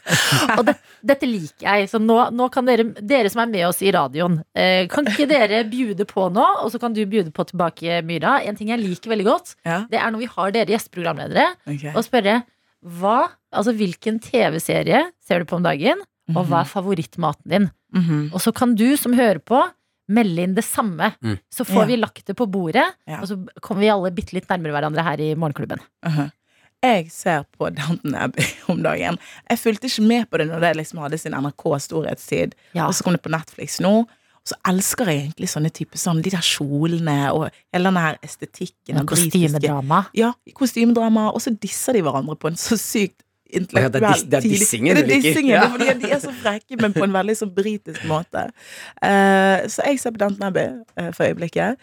(laughs) Og det, dette liker jeg. Så nå, nå kan dere, dere som er med oss i radioen, eh, kan ikke dere bjude på nå, og så kan du bjude på tilbake, Myra. En ting jeg liker veldig godt, Ja, det er når vi har dere gjesteprogramledere, okay. og spørre hva, altså hvilken TV-serie ser du på om dagen, og hva er favorittmaten din? Mhm. Og så kan du som hører på, melde inn det samme. Mm. Så får Ja. vi lagt det på bordet, Ja. og så kommer vi alle bitte litt nærmere hverandre her i Morgenklubben. Mhm. Jeg ser på Downton Abbey (laughs) om dagen. Jeg fulgte ikke med på det når det liksom hadde sin NRK-storhetstid. Ja. Og så kom det på Netflix nå. Så elsker jeg egentlig sånne typer sånn, de der kjolene og hele den her estetikken. Og Kostymedrama. Ja, kostymedrama. Og så disser de hverandre på en så sykt Å ja, det er dis- det er dissingen det du er liker. dissingen, Ja. fordi de er så frekke, men på en veldig sånn britisk måte. Uh, så jeg ser på Downton Abbey uh, for øyeblikket.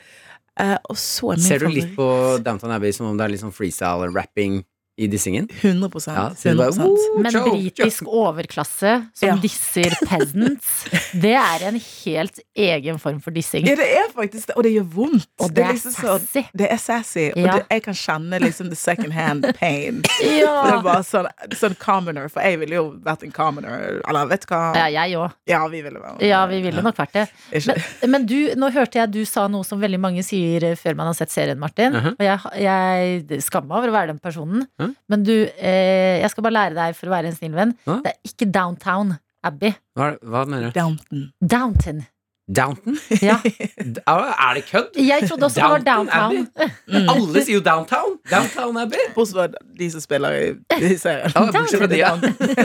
Uh, og så er min Ser du favoritt litt på Downton Abbey som om det er litt sånn freestyle og rapping i dissingen? 100 Ja, så det bare, oh, Men britisk (laughs) overklasse som Ja. disser peasants, (laughs) det er en helt egen form for dissing. Ja, det er faktisk det, og det gjør vondt. Og det er liksom så- det er sassy, og det, jeg kan kjenne liksom the second hand pain. (laughs) For det er bare sånn, sånn commoner, for jeg ville jo vært en commoner. Eller vet du hva? ja, jeg òg. Ja, vi ville vært, Ja, vi ville nok vært det. Men, men du, nå hørte jeg du sa noe som veldig mange sier før man har sett serien, Martin. Mhm. Og jeg, jeg skammer meg over å være den personen. Mhm. Men du, eh, jeg skal bare lære deg for å være en snill venn. Ja. Det er ikke Downtown Abbey. Hva, er det- hva mener du? Downton. Downton. Downton? (laughs) Ja. Er det kødd? Jeg trodde også det var Downton downtown. (laughs) Alle sier jo downtown! Downtown Abbey. Bortsett fra de som spiller i, i serien. Ja, bortsett fra de, ja.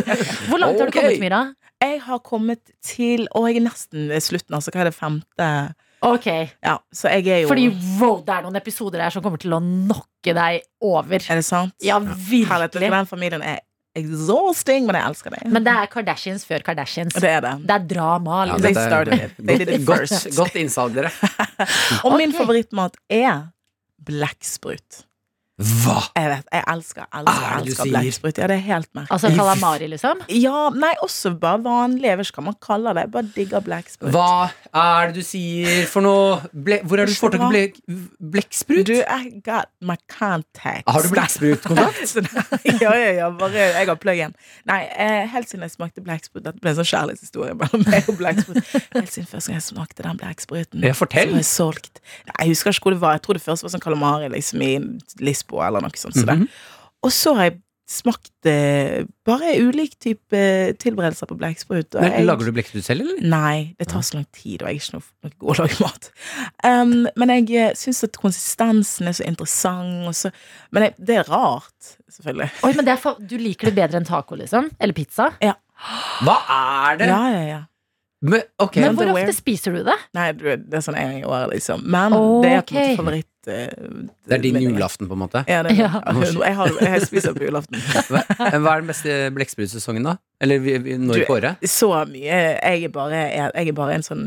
(laughs) Hvor langt har du Ok. kommet, Myra? Jeg har kommet til Og jeg er nesten ved slutten, altså. Hva er det femte Ok, Ja, så jeg er jo fordi wow, det er noen episoder her som kommer til å knocke deg over. Er det sant? Ja, Herlighet, virkelig. Den familien er exhausting, men jeg elsker det. Men det er Kardashians før Kardashians. Det er det. Det er drama. Ja, liksom. They det er started (laughs) it. They did godt, godt, innsalg, dere. (laughs) Og min favorittmat er blekksprut. Hva? Jeg vet, jeg elsker, elsker, er elsker sier? blekksprut. Ja, det er helt merkelig. Altså kalamari, liksom. Ja, nei, også bare vanlig. Jeg vet ikke hva man kaller det. Jeg bare digger blekksprut. Hva er det du sier for noe? Ble, hvor er det du får tak i blek, blekksprut? Du, I got my contacts. Har du blekksprutkontakt? (laughs) Ja, ja, ja, bare jeg har pluggen. Nei, eh, helt siden jeg smakte blekksprut Dette ble en sånn kjærlighetshistorie mellom meg og blekksprut. Helt siden første gang jeg smakte den blekkspruten, Ja, fortell. Som jeg solgt. Nei, jeg husker ikke hvor det var. Jeg tror det første var sånn kalamari, liksom, i Lisboa eller noe sånt. så det. Mhm. Og så har jeg smakt eh, bare ulik type tilberedelser på blekksprut. Men Lager du blekksprut selv, eller? Nei, det tar så lang tid, og jeg er ikke noe, noe god å lage mat. Um, men jeg syns at konsistensen er så interessant, og så Men jeg, det er rart, selvfølgelig. Oi, men det er for, Du liker det bedre enn taco, liksom? Eller pizza? Hva er det? Ja, ja, ja. Men, okay, Men hvor ofte spiser du det? Nei, det er sånn en gang i året, liksom. Men det er på en måte favoritt... eh, Det er din julaften, på en måte. Ja, det er, Ja. Jeg, har, jeg spiser på julaften. (laughs) Hva, hva er den beste blekksprutsesongen, da? Eller når i på året? Så mye. Jeg er bare, jeg, jeg er bare en sånn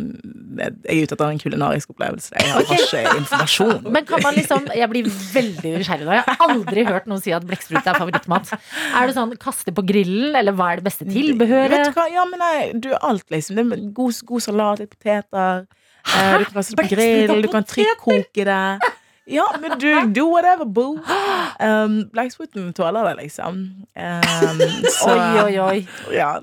Jeg er ute etter en kulinarisk opplevelse. Jeg har ikke informasjon. (laughs) Men kan man liksom Jeg blir veldig nysgjerrig nå. Jeg har aldri hørt noen si at blekksprut er favorittmat. Er det sånn kaste på grillen, eller hva er det beste Vet du tilbehøret? hva? Ja, men nei, du alt, liksom. Det er god, god salat, litt poteter. Hæ? du kan kaste det på grill, du kan trykkoke det. Ja, men du, do whatever, boo. Um, Blekkspruten tåler det, liksom. Um, så, (laughs) Oi, oi, oi. Ja,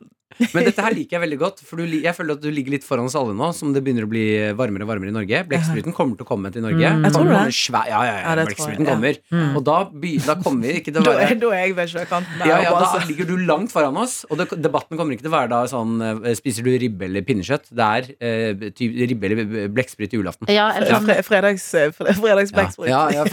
Men dette her liker jeg veldig godt, for du, jeg føler at du ligger litt foran oss alle nå, som det begynner å bli varmere og varmere i Norge. Blekkspruten kommer til å komme til Norge. Mm. Jeg tror det. Svær, ja, ja, ja, Ja, blekkspruten ja. kommer. Mm. Og da, da kommer vi ikke til å (laughs) være da er jeg ved sjøkanten. ja, ja, Da så- ligger du langt foran oss, og det, debatten kommer ikke til å være da sånn eh, Spiser du ribbe eller pinnekjøtt? Det er eh, ty, ribbe eller blekksprut i julaften. Ja, eller Ja, sånn fre- Fredags, fre- fredags Ja, blekksprut. ja, ja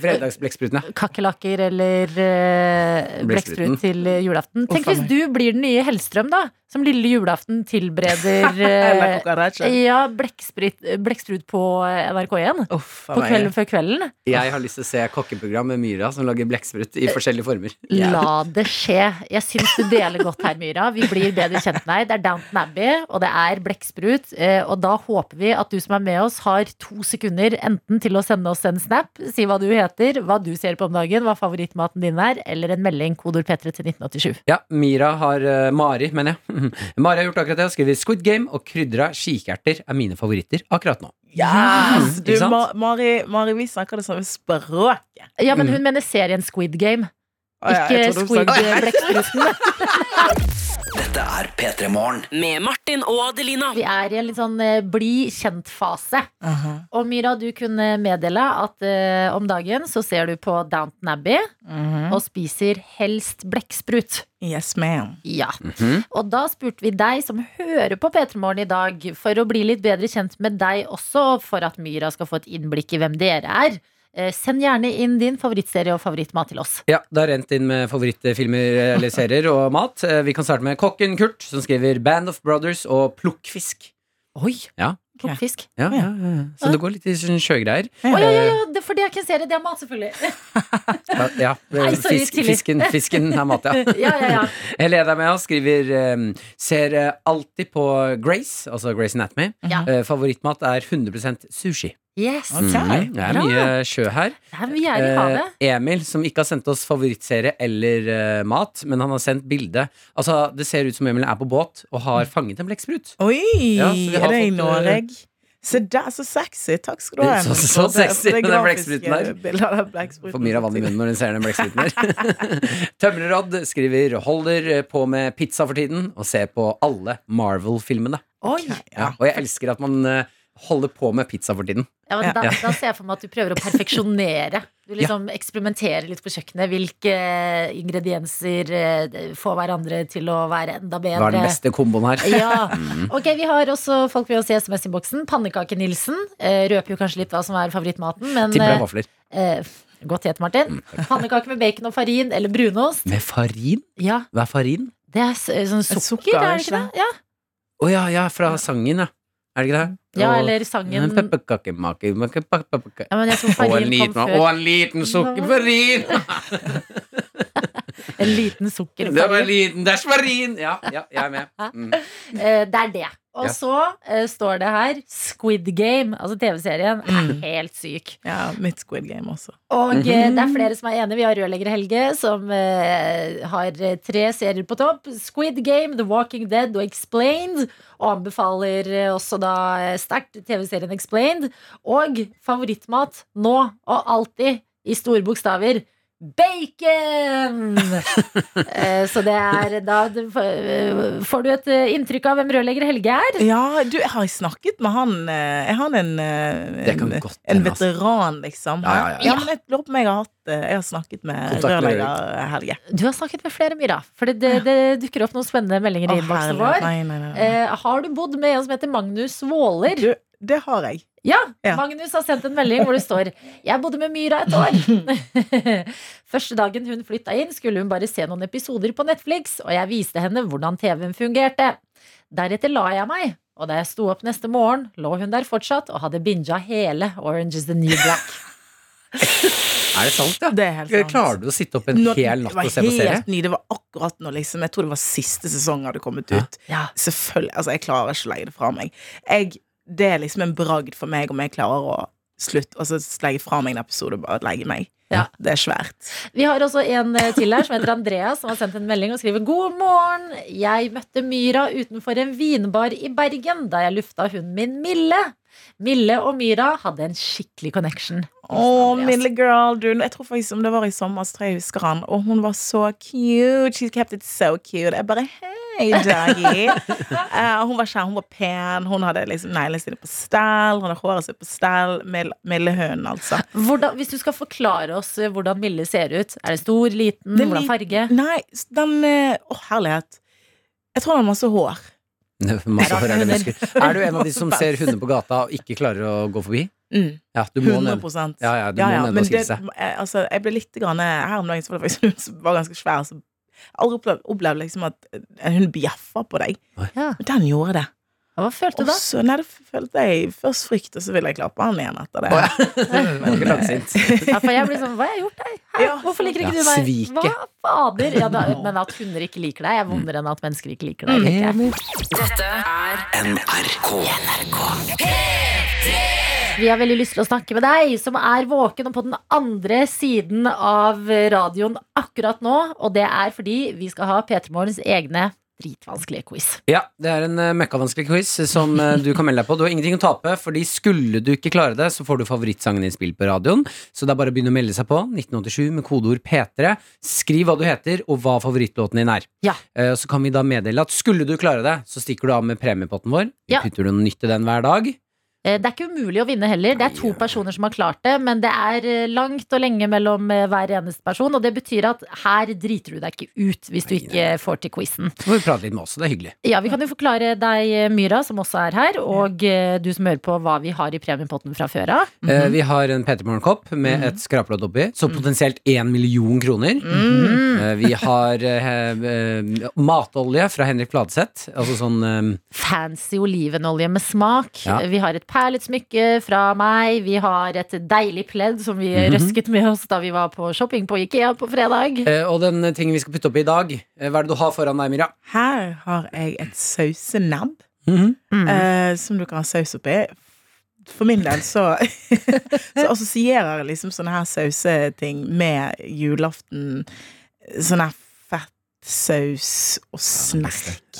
fredagsblekkspruten, ja. (laughs) kakerlakker eller eh, blekksprut til eh, julaften. Tenk hvis du blir den nye Hellstrøm, da. Som lille julaften tilbereder (laughs) eh, ja, blekksprut, blekksprut på eh, NRK1. Uff På kvelden før kvelden. Jeg har lyst til å se kokkeprogram med Myra som lager blekksprut i forskjellige former. La det skje. Jeg syns du deler godt her, Myra. Vi blir bedre kjent med deg. Det er Downton Abbey, og det er blekksprut. eh, Og da håper vi at du som er med oss, har to sekunder enten til å sende oss en snap, si hva du heter, hva du ser på om dagen, hva favorittmaten din er, eller en melding, kodord P3 til 1987. Ja, Myra har uh, Mari, mener jeg. (laughs) Mari har gjort akkurat det og skriver Squid Game og krydra kikerter er mine favoritter akkurat nå. Yes! Du? Ma Mari, Mari, vi snakker det samme språket. Ja, men hun mener serien Squid Game, ikke Squid Blekkspruten. (laughs) Dette er P3 Morgen. Med Martin og Adelina. Vi er i en litt sånn eh, bli kjent-fase. Aha. Og Myra, du kunne meddele at eh, om dagen så ser du på Downton Abbey Mhm. og spiser helst blekksprut. Yes, ma'am. Ja. Mhm. Og da spurte vi deg som hører på P3 Morgen i dag, for å bli litt bedre kjent med deg også, for at Myra skal få et innblikk i hvem dere er. Eh, Send gjerne inn din favorittserie og favorittmat til oss. Ja, det har rent inn med favorittfilmer eller serier og mat. Eh, Vi kan starte med kokken Kurt, som skriver Band of Brothers og Plukkfisk. Oi! Ja. Plukkfisk. Ja, ja, ja. Så det går litt i sånn sjøgreier. Å ja, ja, ja, det, for det er ikke en serie, det er mat, selvfølgelig. (laughs) Ja, ja. Fisk, fisken, fisken er mat, ja. (laughs) Ja, ja, ja. Helene er med og skriver eh, Ser eh, alltid på Grace, altså Grace Anatomy. Ja. Eh, Favorittmat er 100% sushi. Yes. Okay. Mm, Det er mye sjø her. Er vi er i. Eh, Emil, som ikke har sendt oss favorittserie eller eh, mat, men han har sendt bilde. Altså, Det ser ut som Emil er på båt og har fanget en blekksprut. Oi! Ja, så vi har er det i Norge? Se der, så sexy. Takk skal du ha. (laughs) Så- så så sexy med den blekkspruten der. Får mye av vann i munnen når hun ser den blekkspruten her. (laughs) Tømrerodd skriver holder på med pizza for tiden og ser på alle Marvel-filmene. Okay, Ja, og jeg elsker at man eh, holder på med pizza for tiden. Ja, men Ja. da, da ser jeg for meg at du prøver å perfeksjonere. Du liksom eksperimenterer litt på kjøkkenet. Hvilke ingredienser eh, får hverandre til å være enda bedre. Hva er den beste komboen her? Ja. Ok, Vi har også folk ved oss i SMS-innboksen. Pannekake-Nilsen. Eh, røper jo kanskje litt hva som er favorittmaten, men Tipper det eh, er vafler. eh, Godt gjett, Martin. Pannekake med bacon og farin eller brunost. Med farin? Ja, Hva er farin? det er sånn sukker, sukker, er det ikke det? Ja, Å ja, ja, fra sangen, ja. Er det ikke det? ja Og- eller sangen En pepperkakemake ja, Og en liten, og en liten sukkerfarin! (laughs) En liten sukker Det var en liten dash farin! Ja, ja, jeg er med. Mm. Eh, Det er det. Og Ja. så uh, står det her Squid Game, altså TV-serien, er Mm. helt syk. Ja, mitt Squid Game også. Og Mhm. det er flere som er enige. Vi har rørlegger Helge, som uh, har tre serier på topp. Squid Game, The Walking Dead og Explained. Og anbefaler også da sterkt TV-serien Explained. Og favorittmat nå og alltid, i store bokstaver, bacon! (laughs) Eh, Så det er da får- Får du et eh, inntrykk av hvem rørlegger Helge er? Ja, du, jeg har snakket med han eh, Er han en, eh, en, godt en altså. veteran, liksom? Ja, ja, ja. men jeg lurer på om jeg har hatt eh, Jeg har snakket med rørlegger Helge. Du har snakket med flere, Myra. For det, det, det dukker opp noen spennende meldinger i innboksen vår. Nei, nei, nei, nei. Eh, har du bodd med en som heter Magnus Våler? Du, det har jeg. Ja, Ja. Magnus har sendt en melding hvor det står Jeg bodde med Myra et år. (laughs) Første dagen hun flytta inn, skulle hun bare se noen episoder på Netflix, og jeg viste henne hvordan TV-en fungerte. Deretter la jeg meg, og da jeg sto opp neste morgen, lå hun der fortsatt og hadde binga hele Orange is the New Black. (laughs) Er det sant, ja? Det er helt sant. Klarer du å sitte opp en Nå- hel natt og se på serie? Ny, det var akkurat nå, liksom. Jeg tror det var siste sesong hadde kommet ut. Ja. Selvfølgelig, altså Jeg klarer ikke å legge det fra meg. Jeg, det er liksom en bragd for meg om jeg klarer å slutte Altså legge fra meg en episode og bare legge meg. Ja. Det er svært. Vi har også en eh, til her som heter Andreas, som har sendt en melding og skriver God morgen. Jeg møtte Myra utenfor en vinbar i Bergen da jeg lufta hunden min Mille. Mille og Myra hadde en skikkelig connection. Å, Mille girl, du. Jeg tror faktisk om det var i sommer, så jeg jeg husker han. Og hun var så cute. She kept it so cute. Jeg bare Hei, Daggy. Uh, (laughs) hun var kjær, hun var pen. Hun hadde liksom neglene sine på stell. Hun hadde håret sitt på stell. Milde hønen, altså. Hvordan, hvis du skal forklare oss eh, hvordan Mille ser ut. Er det stor, liten, Det er hvordan farge? Nei, den Å, Å, herlighet. Jeg tror han har masse hår. Masse hår er det hunder. Er du en av de som ser hunder på gata og ikke klarer å gå forbi? Mm. Ja, du må 100 ned. Ja, ja, og men det, eh, altså, jeg ble litt grann, Her om dagen så var det faktisk en hund som var ganske svær. Har aldri opplevd, opplevd liksom at en hund bjeffa på deg. Ja. Men den gjorde det. Hva følte du da? så nei, det følte jeg først frykt, og så ville jeg klappe han igjen etter det. Oh, ja. (laughs) Langsint. Ja, for jeg blir sånn, Hva har jeg gjort deg? Hæ? Ja. Hvorfor liker ikke Ja, du meg? Svike. Hva fader? Ja, da, men at hunder ikke liker deg, er vondere enn at mennesker ikke liker deg. tenker. Dette er NRK. Vi har veldig lyst til å snakke med deg, som er våken og på den andre siden av radioen akkurat nå. Og det er fordi vi skal ha P3 Morgens egne dritvanskelige quiz. Ja, det er en uh, møkkavanskelig quiz som eh, du kan melde deg på. Du har ingenting å tape, fordi skulle du ikke klare det, så får du favorittsangen din spilt på radioen. Så det er bare å begynne å melde seg på. 1987 med kodeord P3. Skriv hva du heter, og hva favorittlåten din er. Ja. Eh, så kan vi da meddele at skulle du klare det, så stikker du av med premiepotten vår. Vi Ja. putter noe nytt i den hver dag. Eh, Det er ikke umulig å vinne heller. Det er to personer som har klart det, men det er eh, langt og lenge mellom eh, hver eneste person. Og det betyr at her driter du deg ikke ut hvis du ikke får til quizen. Så får vi prate litt med oss, det er hyggelig. Ja, Vi kan jo forklare deg, Myra, som også er her, og du som hører på hva vi har i premiepotten fra før av. Eh, vi har en Peter Morgenkopp med et skrapelodd oppi, så potensielt én million kroner. Eh, vi har matolje fra Henrik Fladseth. Altså sånn eh, Fancy olivenolje med smak. Ja. Vi har et perletsmykke fra meg. Vi har et deilig pledd som vi Mhm. røsket med oss da vi var på shopping på Ikea på fredag. eh, Og den tingen vi skal putte oppi i dag, eh, hva er det du har foran deg, Mira? Her har jeg et sausenebb Mhm. Mm. eh, som du kan ha saus oppi. For min del så, (laughs) så assosierer jeg liksom sånne her sauseting med julaften. Sånn her fettsaus og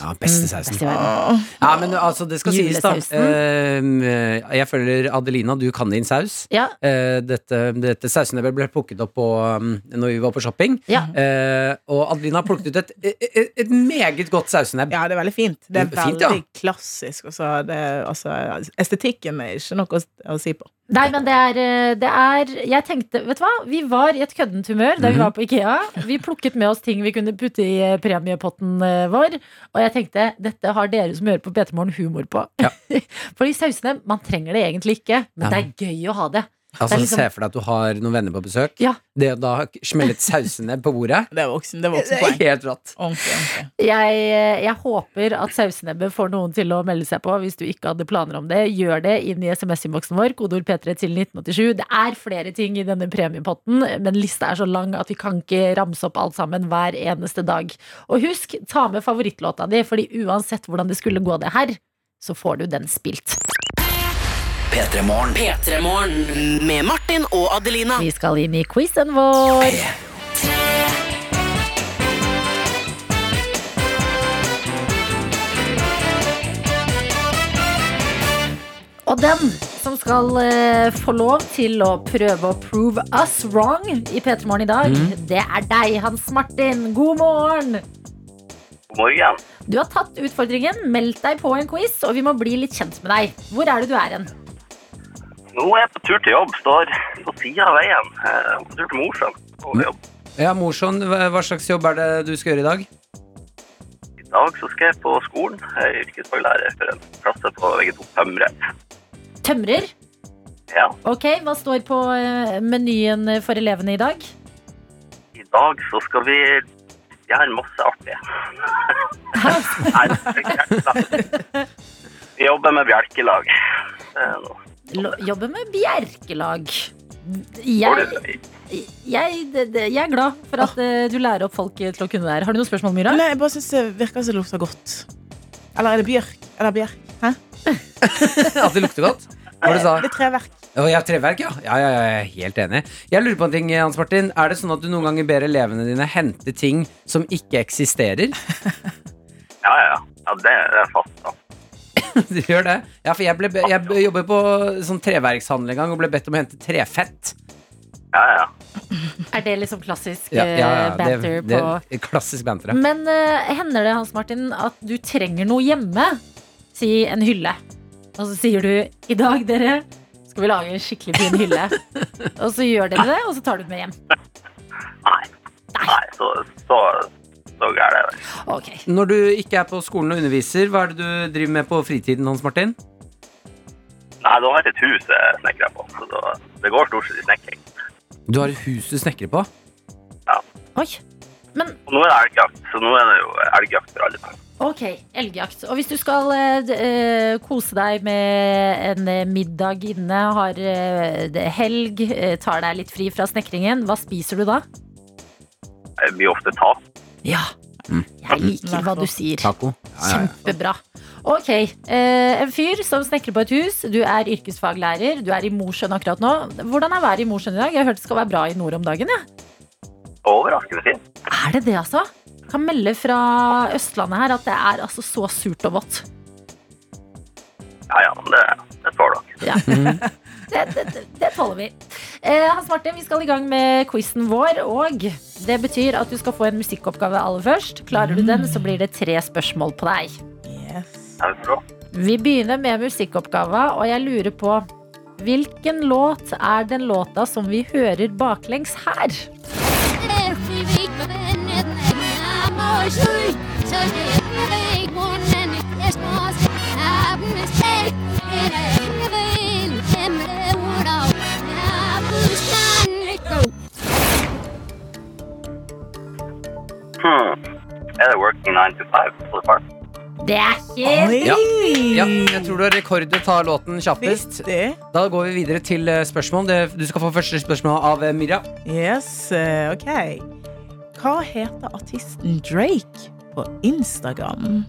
Ja, beste sausen. Mm, Ja, men altså, det skal sies, da. Eh, jeg føler Adelina, du kan din saus. Ja, Eh, dette dette sausenebbelet ble plukket opp på, um, når vi var på shopping. ja. Eh, og Adelina har plukket ut et, et, et meget godt sausenebb. Ja, det er veldig fint. Det er Fint, veldig ja. klassisk. Også, det, altså, estetikken er ikke noe å, å si på. Nei, men det er, det er Jeg tenkte, vet du hva? Vi var i et køddent humør da vi Mhm. var på Ikea. Vi plukket med oss ting vi kunne putte i premiepotten vår. Og jeg tenkte dette har dere som hører på P3 Morgen humor på. Ja. (laughs) Fordi sausene, man trenger det egentlig ikke, men Ja. det er gøy å ha det. Altså, liksom- Se for deg at du har noen venner på besøk. Ja. Det å da smelle sausene på bordet, (laughs) Det er voksen, det er voksen poeng. helt rått. Ordentlig, ordentlig. Jeg, jeg håper at sausenebbet får noen til å melde seg på hvis du ikke hadde planer om det. Gjør det inn i SMS-innboksen vår, kodeord P3 til 1987. Det er flere ting i denne premiepotten, men lista er så lang at vi kan ikke ramse opp alt sammen hver eneste dag. Og husk, ta med favorittlåta di, fordi uansett hvordan det skulle gå det her, så får du den spilt. P3 Morgen. P3 Morgen med Martin og Adelina. Vi skal inn i quizen vår. Og den som skal eh, få lov til å prøve å prove us wrong i P3 Morgen i dag, det er deg, Hans Martin. God morgen! God morgen. Du har tatt utfordringen, meldt deg på en quiz, og vi må bli litt kjent med deg. Hvor er det du er hen? Nå er jeg på tur til jobb, står på sida av veien. Jeg er på tur til Mosjøen. Og jobb. Ja, Mosjøen, hva slags jobb er det du skal gjøre i dag? I dag så skal jeg på skolen. Jeg er yrkesfaglærer for en klasse på VG2 Tømre. Tømrer. Ja, Ok, hva står på eh, menyen for elevene i dag? i dag så skal vi gjøre masse artig. (laughs) Nei. Vi jobber med bjelkelag. Det er noe. Lo- Jobbe med bjerkelag. Jeg, jeg, det- det- jeg er glad for at eh, du lærer opp folk til å kunne det her. Har du noen spørsmål, Myra? Nei, jeg bare syns det virker som det lukter godt. Eller er det bjørk? Eller bjerk? Hæ? (laughs) At det lukter godt? Hva var det du sa? Det er treverk. Oh, ja, treverk, ja. Ja, ja, ja. Jeg er helt enig. Jeg lurer på en ting, Hans Martin. Er det sånn at du noen ganger ber elevene dine hente ting som ikke eksisterer? (laughs) Ja, ja, ja. ja det er fast. Da. (laughs) Du gjør det? Ja, for jeg, ble, jeg jobber på sånn treverkshandel en gang og ble bedt om å hente trefett. Ja, ja. Er det liksom klassisk Ja, ja, ja, eh, banter det, på det, klassisk banter, ja. Men uh, hender det, Hans Martin, at du trenger noe hjemme? Si en hylle. Og så sier du i dag, dere, skal vi lage en skikkelig fin hylle. (laughs) og så gjør dere det, og så tar du den med hjem. Nei. Nei, så, så, så gærent er det. Okay. Når du ikke er på skolen og underviser, hva er det du driver med på fritiden, Hans Martin? Nei, da har jeg et hus jeg snekrer på, så da, det går stort sett i snekring. Du har et hus du snekrer på? Oi. Men Og nå er det elgjakt, så nå er det jo elgjakt for alle. ok, elgjakt. Og hvis du skal eh, eh, kose deg med en eh, middag inne, har eh, helg, eh, tar deg litt fri fra snekringen, hva spiser du da? Det blir ofte tap. Ja. Jeg liker hva du sier. Taco? Kjempebra. Ok, eh, en fyr som snekrer på et hus. Du er yrkesfaglærer. Du er i Mosjøen akkurat nå. Hvordan er været i Mosjøen i dag? Jeg har hørt det skal være bra i nord om dagen. Ja. Overraskende fint. Er det det, altså? Kan melde fra Østlandet her at det er altså så surt og vått. Ja, ja, men det, det tåler dere. Ja. (laughs) Det, det, det, tåler vi. Eh, Hans Martin, vi skal i gang med quizen vår. Og det betyr at du skal få en musikkoppgave aller først. Klarer du den, så blir det tre spørsmål på deg. Yes. Ja, det bra. Vi begynner med musikkoppgava, og jeg lurer på Hvilken låt er den låta som vi hører baklengs her? Hmm. Det working 9 to 5 på det? Det er helt! Ja. Ja, jeg tror du har rekord i å ta låten kjappest. Da går vi videre til eh, spørsmål. Du skal få første spørsmål av eh, Yes, eh, ok. Hva heter artisten Drake på Instagram?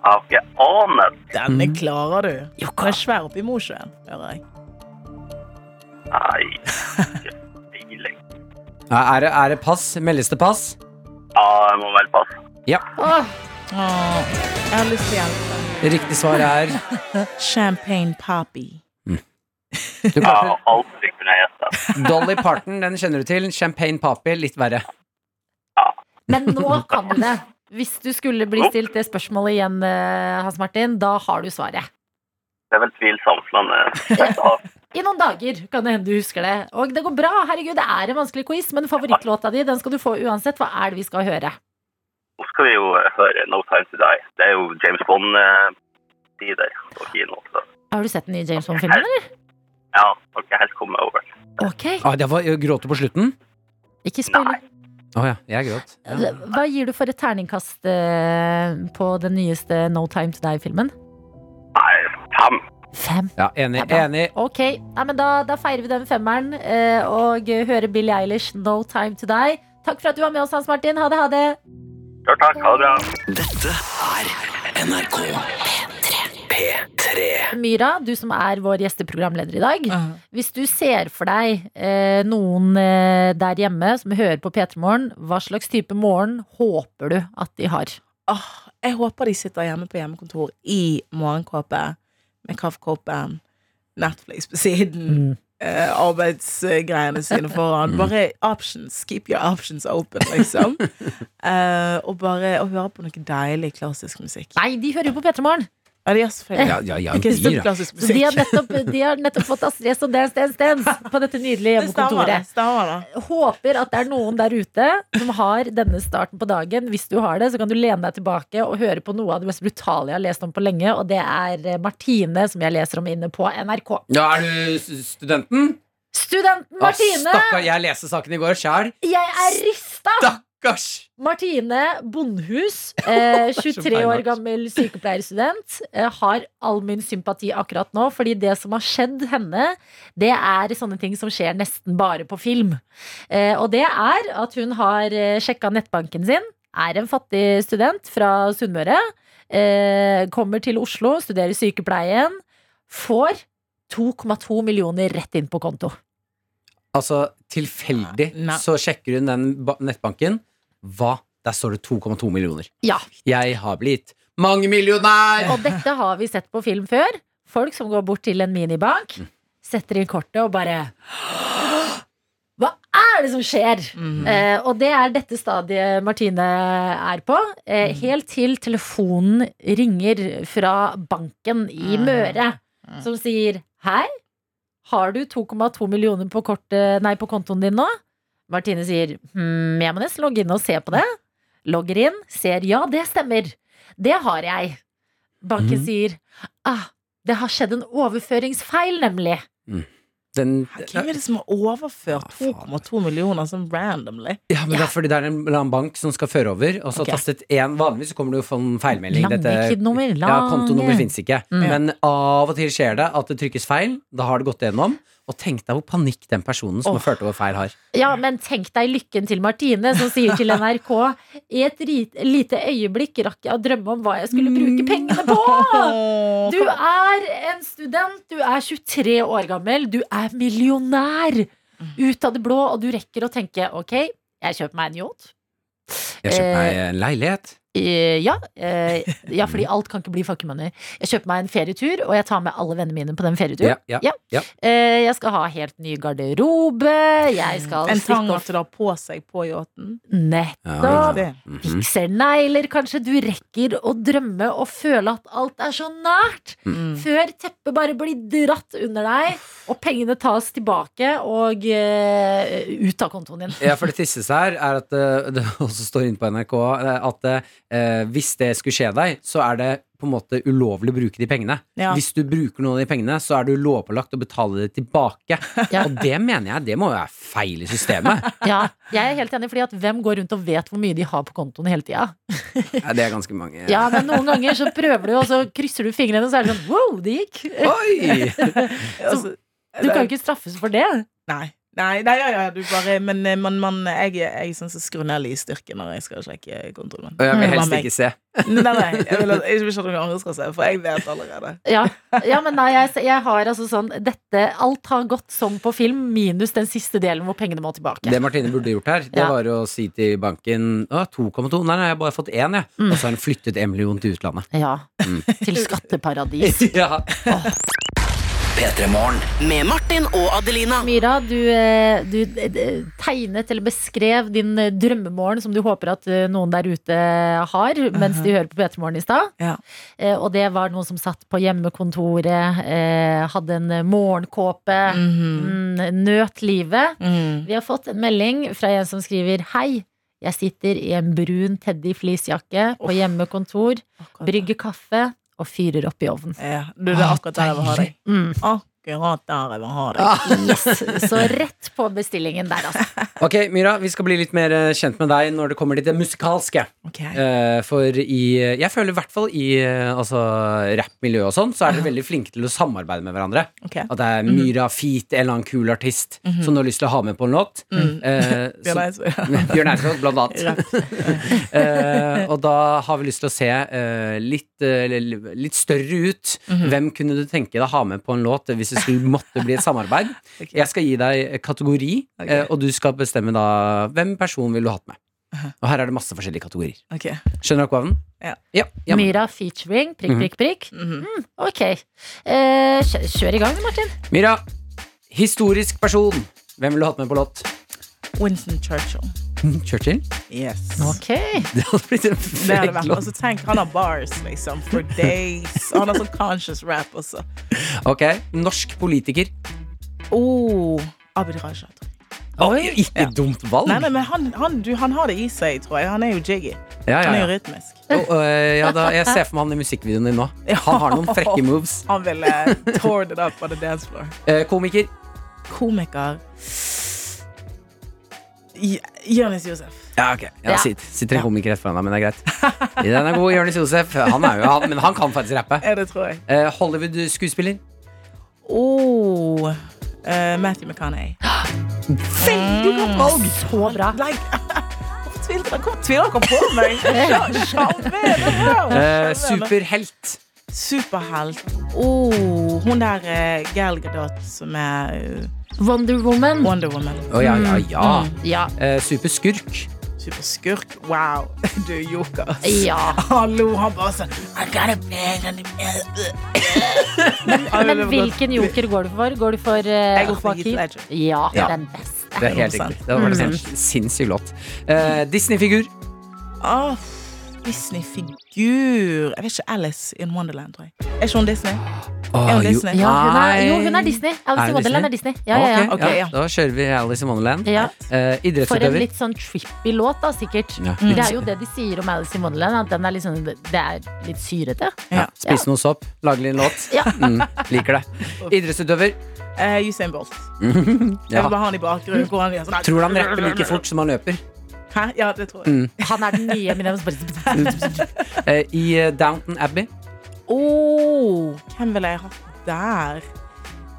Jeg har ikke anet. Denne Mm. klarer du. Den er svær opp i Mosjøen, hører jeg. Nei, (laughs) ikke peiling. Er er det pass? Meldes det pass? Ja, jeg må vel passe. Åh, Åh, jeg har lyst til å hjelpe. Riktig svar er (laughs) Champagne Poppy. (laughs) du Ja, klarte aldri kunne jeg gjette. Dolly Parton, den kjenner du til. Champagne Papi, litt verre. men nå kan du det. Hvis du skulle bli stilt det spørsmålet igjen, eh, Hans Martin, da har du svaret. Det er vel tvilsomt, men eh, jeg tar- I noen dager kan det hende du husker det. Og det går bra. Herregud, det er en vanskelig quiz, men favorittlåta di den skal du få uansett. Hva er det vi skal høre? nå skal vi jo eh, høre No Time To Die. Det er jo James Bond-tider på kino. Så Har du sett den nye James Bond-filmen, eller? ja, har ikke helt kommet over. Ok, Ah, det var Gråt du på slutten? ikke spoiler. Å ja, jeg gråt. Ja. Hva gir du for et terningkast eh, på den nyeste No Time To Die-filmen? Nei, fem. Fem. ja, enig. Ja, enig. Ok, Nei, men da, da feirer vi den femmeren eh, og hører Billie Eilish No Time To Die. Takk for at du var med oss, Hans Martin. Ha det, ha det. Ja, takk, ha det bra. Dette er NRK P3. Myra, du som er vår gjesteprogramleder i dag. Hvis du ser for deg eh, noen eh, der hjemme som hører på P3 Morgen, hva slags type morgen håper du at de har? Oh, jeg håper de sitter hjemme på hjemmekontor i morgenkåpe med kaffekoppen, Netflix på siden, eh, arbeidsgreiene sine foran. Bare options. Keep your options open, liksom. (laughs) Eh, og bare å høre på noe deilig klassisk musikk. Nei, de hører jo på P3 Morgen! Ja, de er Ja, ja, ja, okay, de, ja. Så de har nettopp, de har nettopp fått Astrid S og Dance Dance Dance på dette nydelige Det stemmer, det. hjemmekontoret. Stemmer. Håper at det er noen der ute som har denne starten på dagen. Hvis du har det, så kan du lene deg tilbake og høre på noe av det mest brutale jeg har lest om på lenge, og det er eh, Martine, som jeg leser om inne på NRK. Ja, er du studenten? Studenten Martine! Martine! stakkar, jeg leste saken i går sjæl. Jeg er rista! Stakkars! Martine Bondhus, (laughs) eh, 23 år gammel sykepleierstudent, eh, har all min sympati akkurat nå, fordi det som har skjedd henne, det er sånne ting som skjer nesten bare på film. Eh, og det er at hun har eh, sjekka nettbanken sin, er en fattig student fra Sunnmøre, eh, kommer til Oslo, studerer sykepleien, får 2,2 millioner rett inn på konto. Altså, tilfeldig Nei. så sjekker hun den nettbanken. Hva? Der står det 2,2 millioner. Ja, Jeg har blitt mangemillionær! Og dette har vi sett på film før. Folk som går bort til en minibank, setter inn kortet og bare Hva er det som skjer? Eh, og det er dette stadiet Martine er på. Eh, helt til telefonen ringer fra banken i Møre, som sier Hei, har du 2,2 millioner på, kortet, nei, på kontoen din nå? Martine sier hm, jeg må nesten logge inn og se på det. Logger inn, ser ja, det stemmer. Det har jeg. Banken mm. sier ah, det har skjedd en overføringsfeil, nemlig. Den, Hvem er det som har overført 2,2 millioner sånn randomly? ja, men det er fordi det er en eller annen bank som skal føre over, og så okay. tastet én Vanligvis kommer det jo en feilmelding. Lange Dette- Ja, kontonummer fins ikke. Mm. Men av og til skjer det at det trykkes feil. Da har det gått gjennom. Og tenk deg hvor panikk den personen som oh. har ført over feil, har. Ja, men tenk deg lykken til Martine, som sier til NRK I et lite øyeblikk rakk jeg å drømme om hva jeg skulle bruke pengene på! Du er en student, du er 23 år gammel, du er millionær! Ut av det blå, og du rekker å tenke ok, jeg kjøper meg en yacht. Jeg kjøper meg Eh, en leilighet. Eh, ja, eh, ja, fordi alt kan ikke bli fuck money. Jeg kjøper meg en ferietur, og jeg tar med alle vennene mine på den ferieturen. Ja, ja, Ja. Eh, jeg skal ha helt ny garderobe. Jeg skal En trang at du har å ha på seg på yachten. Nettopp. Det. Mhm. Fikser negler, kanskje. Du rekker å drømme og føle at alt er så nært. Mm. Før teppet bare blir dratt under deg, og pengene tas tilbake og uh, ut av kontoen din. Ja, for det tristeste her er at eh, det også står inne på NRK At at eh, hvis det skulle skje deg, så er det på en måte ulovlig å bruke de pengene. Ja. Hvis du bruker noen av de pengene, så er du lovpålagt å betale det tilbake. (laughs) Ja. Og det mener jeg, det må jo være feil i systemet. (laughs) Ja, jeg er helt enig, fordi at hvem går rundt og vet hvor mye de har på kontoen hele tida? (laughs) Ja, det er ganske mange. Ja, men noen ganger så prøver du, og så krysser du fingrene, og så er det sånn wow, det gikk. Oi! så, Du kan jo ikke straffes for det. Nei. Nei, nei, ja, ja, du bare Men eh, man, man, eh, jeg, jeg syns jeg skrur ned lysstyrken når jeg skal sjekke kontrollen Og jeg vil helst ikke se. (laughs) Nei, nei, jeg vil, ikke vil at noen andre skal se, for jeg vet allerede. (laughs) Ja, ja men nei, jeg, jeg, har altså sånn dette, Alt har gått som på film, minus den siste delen hvor pengene må tilbake. Det Martine burde gjort her, det var å si til banken 2,2. Nei, nei, jeg har bare fått én, jeg. Mm. Og så har hun flyttet en million til utlandet. Ja. Mm. Til skatteparadis. (laughs) ja. Åh. P3morgen. Med Martin og Adelina. Myra, du, eh, du, eh, eh, tegnet eller beskrev din drømmemorgen som du håper at noen der ute har, mens de hører på P3morgen i stad. Ja. Og det var noen som satt på hjemmekontoret, hadde en morgenkåpe, mm -hmm. nøt livet. Mm. Vi har fått en melding fra en som skriver Hei. Jeg sitter i en brun Teddy fleecejakke på hjemmekontor, brygger kaffe, og fyrer opp i ovnen. Ja, du, det er akkurat der jeg vil ha deg. Mm. Akkurat der jeg vil ha det. Yes, så rett på bestillingen der, altså. (laughs) Ok, Myra, vi skal bli litt mer eh, kjent med deg når det kommer til det musikalske. Ok. Eh, for i Jeg føler i hvert fall i eh, altså, rappmiljøet og sånn, så er dere veldig flinke til å samarbeide med hverandre. Ok. At det er Myra Feet, en eller annen kul artist som du har lyst til å ha med på en låt. Eh, (laughs) Bjørn Eidsvåg. (laughs) Bjørn Eidsvåg, blant annet. Eh, og da har vi lyst til å se eh, litt, eh, litt større ut. Hvem kunne du tenke deg å ha med på en låt hvis det skulle måtte bli et samarbeid? (laughs) Jeg skal gi deg kategori, eh, og du skal bestemme da hvem person vil du ha hatt med. Og her er det masse forskjellige kategorier. Okay. Skjønner du oppgaven? Ja. ja. Myra featuring, prikk, prikk, prikk. Mhm. Ok. Eh, kjør, kjør i gang, Martin. Myra, historisk person. Hvem vil du ha hatt med på låt? Winston Churchill. Churchill? Yes. Ok. (laughs) Det hadde blitt en frekk låt. altså, tenk, han har bars, liksom, for (laughs) days. Han har sånn conscious rap også. Ok, norsk politiker. Oh, Abid Raja. Oi, ikke Ja. dumt valg. Nei, nei, men han, han, du, han har det i seg, tror jeg. Han er jo jiggy. Ja, Han ja, er jo rytmisk. Oh, uh, ja, da, jeg ser for meg han i musikkvideoen din nå. Han har noen frekke moves. Han ville tore it up on the dance floor. Uh, komiker. Komiker Jonis Josef. Ja, ok. Ja, Ja. sitter, sitter en komiker rett foran deg, men det er greit. (laughs) Den er god, Jonis Josef. Han er jo, han, men han kan faktisk rappe. Ja, det tror jeg. Eh, Hollywood-skuespiller. Oh, eh, Matthew McConaughey. Veldig godt valg! Så bra. Like, (laughs) Hvorfor tviler dere på meg? (laughs) Sja- Sjarmerende. Eh, superhelt. Superhelt. Oh, hun der uh, Gal Gadot som er eh, Wonder Woman. Wonder Woman. Oh, ja, ja, ja. Ja. Eh, superskurk. Superskurk. Wow. (laughs) Du er joker. ja. Hallo, han bare sånn I got a bang on the Men (laughs) hvilken joker går du for? Går du for uh, Jeg går for Heath Ledger. Ja, Ja. den beste. Det er helt riktig. Det var en mm. sinnssyk låt. Uh, Disney-figur. Ah, Disney-figur Jeg vet ikke. Alice in Wonderland, tror jeg. Er ikke hun Disney? Oh, Er hun jo- Ja, hun er, jo, hun er Disney. Alice in i Wonderland er Disney. Ja, ja, ja. Ok, Ok, ja. Da kjører vi Alice in Wonderland. ja. Eh, For en litt sånn trippy låt, da, sikkert. Ja. Det er jo det de sier om Alice in Wonderland, at den er litt sånn, det er litt syrete. Ja. Spise noe sopp, lage litt låt. (laughs) Ja. Mm, liker det. Idrettsutøver. Uh, Usain Bolt. (laughs) Jeg vil bare ha han i bakgrunnen. Han sånn Tror du han rapper like fort som han løper? Hæ? Ja, det tror jeg. Han er den nye Eminem. (laughs) Eh, I eh, Downton Abbey. Oh, hvem ville jeg hatt der?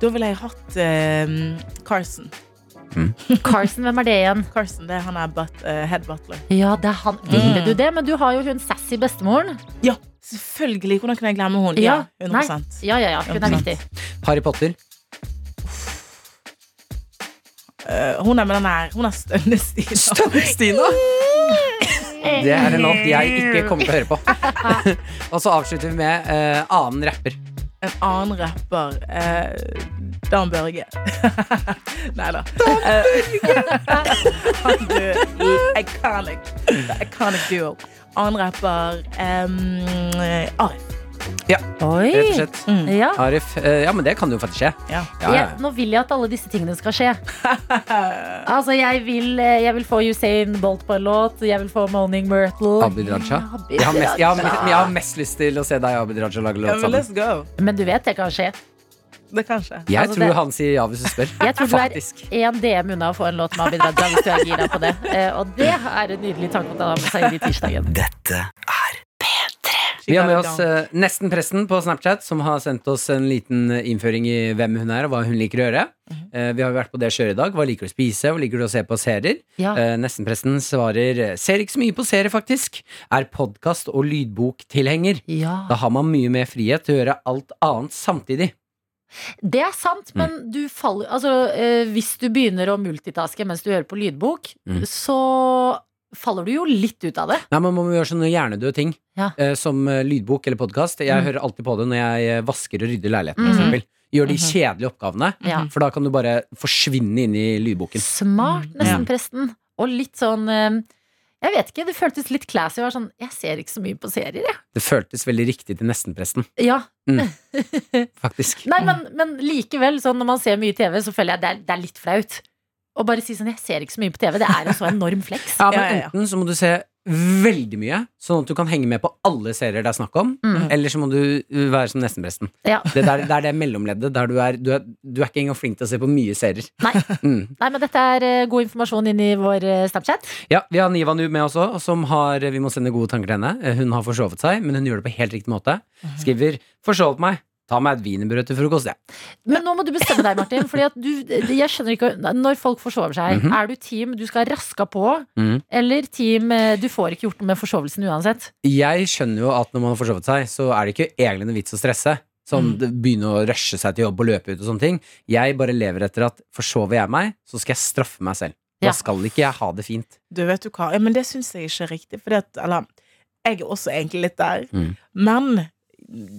Da ville jeg hatt eh, Carson. (laughs) Carson, hvem er det igjen? Carson, det er han er but, uh, head butler. Ja, det er han. Ville du det? Men du har jo hun sassy bestemoren. Ja, selvfølgelig. Hvordan kunne jeg glemme hun? Ja, 100 Ja, ja, ja. Hun er 100%. viktig. Harry Potter. Eh, hun er med den her Hun er Stønne-Stina. (laughs) Det er en låt jeg ikke kommer til å høre på. (laughs) Og så avslutter vi med uh, annen rapper. En annen rapper. uh, Dan Børge. (laughs) Nei da. Dan Børge! Iconic. The iconic duo. Annen rapper um, Arif. Oi. Rett og slett. Mm. Ja. Arif. eh, ja, men det kan jo faktisk skje. Ja. Ja, ja. Nå vil jeg at alle disse tingene skal skje. (laughs) Altså, jeg vil, eh, jeg vil få Usain Bolt på en låt. Jeg vil få Moaning Myrtle. Abid Raja. Jeg har, mest, jeg, har, jeg har mest lyst til å se deg og Abid Raja lage låt sammen. let's go. Men du vet det kan skje. Det kan skje. Jeg Altså, tror det- han sier ja hvis du spør. Jeg tror du er én en DM unna å få en låt med Abid Raja hvis du er gira på det. Eh, Og det er en nydelig tanke å ta med seg inn i tirsdagen. Dette er Vi har med oss uh, nesten presten på Snapchat, som har sendt oss en liten eh, innføring i hvem hun er, og hva hun liker å gjøre. Eh, vi har vært på det kjøret i dag. Hva liker du å spise? Hva liker du å se på serier? Ja. Uh, Nestenpresten svarer eh, ser ikke så mye på serier, faktisk. Er podkast- og lydboktilhenger. ja. Da har man mye mer frihet til å gjøre alt annet samtidig. Det er sant, men du faller Altså, eh, hvis du begynner å multitaske mens du hører på lydbok, Mm. så faller du jo litt ut av det. Nei, Man må gjøre sånne hjernedøde ting, Ja. eh, som eh, lydbok eller podkast. Jeg Mm. hører alltid på det når jeg eh, vasker og rydder leiligheten, Mm. for eksempel. Gjør de kjedelige oppgavene, Ja. for da kan du bare forsvinne inn i lydboken. Smart, Mm. nesten, presten. Og litt sånn eh, Jeg vet ikke, det føltes litt classy. Jeg var sånn, jeg ser ikke så mye på serier, jeg. Det føltes veldig riktig til nestenpresten, Ja. (laughs) faktisk. Nei, men, men likevel, sånn når man ser mye TV, så føler jeg det er, det er litt flaut. Å bare si sånn, jeg ser ikke så mye på TV. Det er en så enorm flex. (laughs) Ja, men. Enten så må du se veldig mye, sånn at du kan henge med på alle serier det er snakk om, Mm. eller så må du uh, være som nestenpresten. Ja. Det, det er det mellomleddet der du er, du er Du er ikke engang flink til å se på mye serier. Nei. (laughs) Mm. Nei, men dette er eh, god informasjon inn i vår eh, Snapchat. Ja, vi har Niva nu med også, som har Vi må sende gode tanker til henne. Hun har forsovet seg, men hun gjør det på helt riktig måte. Skriver 'forsovet meg'. Ta meg et wienerbrød til frokost, jeg. Men nå må du bestemme deg, Martin. Fordi at du, jeg skjønner ikke Når folk forsover seg, Mhm. er du team du skal raska på, Mhm. eller team eh, du får ikke gjort noe med forsovelsen uansett? Jeg skjønner jo at når man har forsovet seg, så er det ikke egentlig noe vits å stresse. Som Mm. det begynne å rushe seg til jobb og løpe ut og sånne ting. Jeg bare lever etter at forsover jeg meg, så skal jeg straffe meg selv. Da Ja. skal ikke jeg ha det fint. Du, vet du hva? Ja, men det syns jeg ikke er riktig. Fordi at, eller, jeg er også egentlig litt der. Mm. Men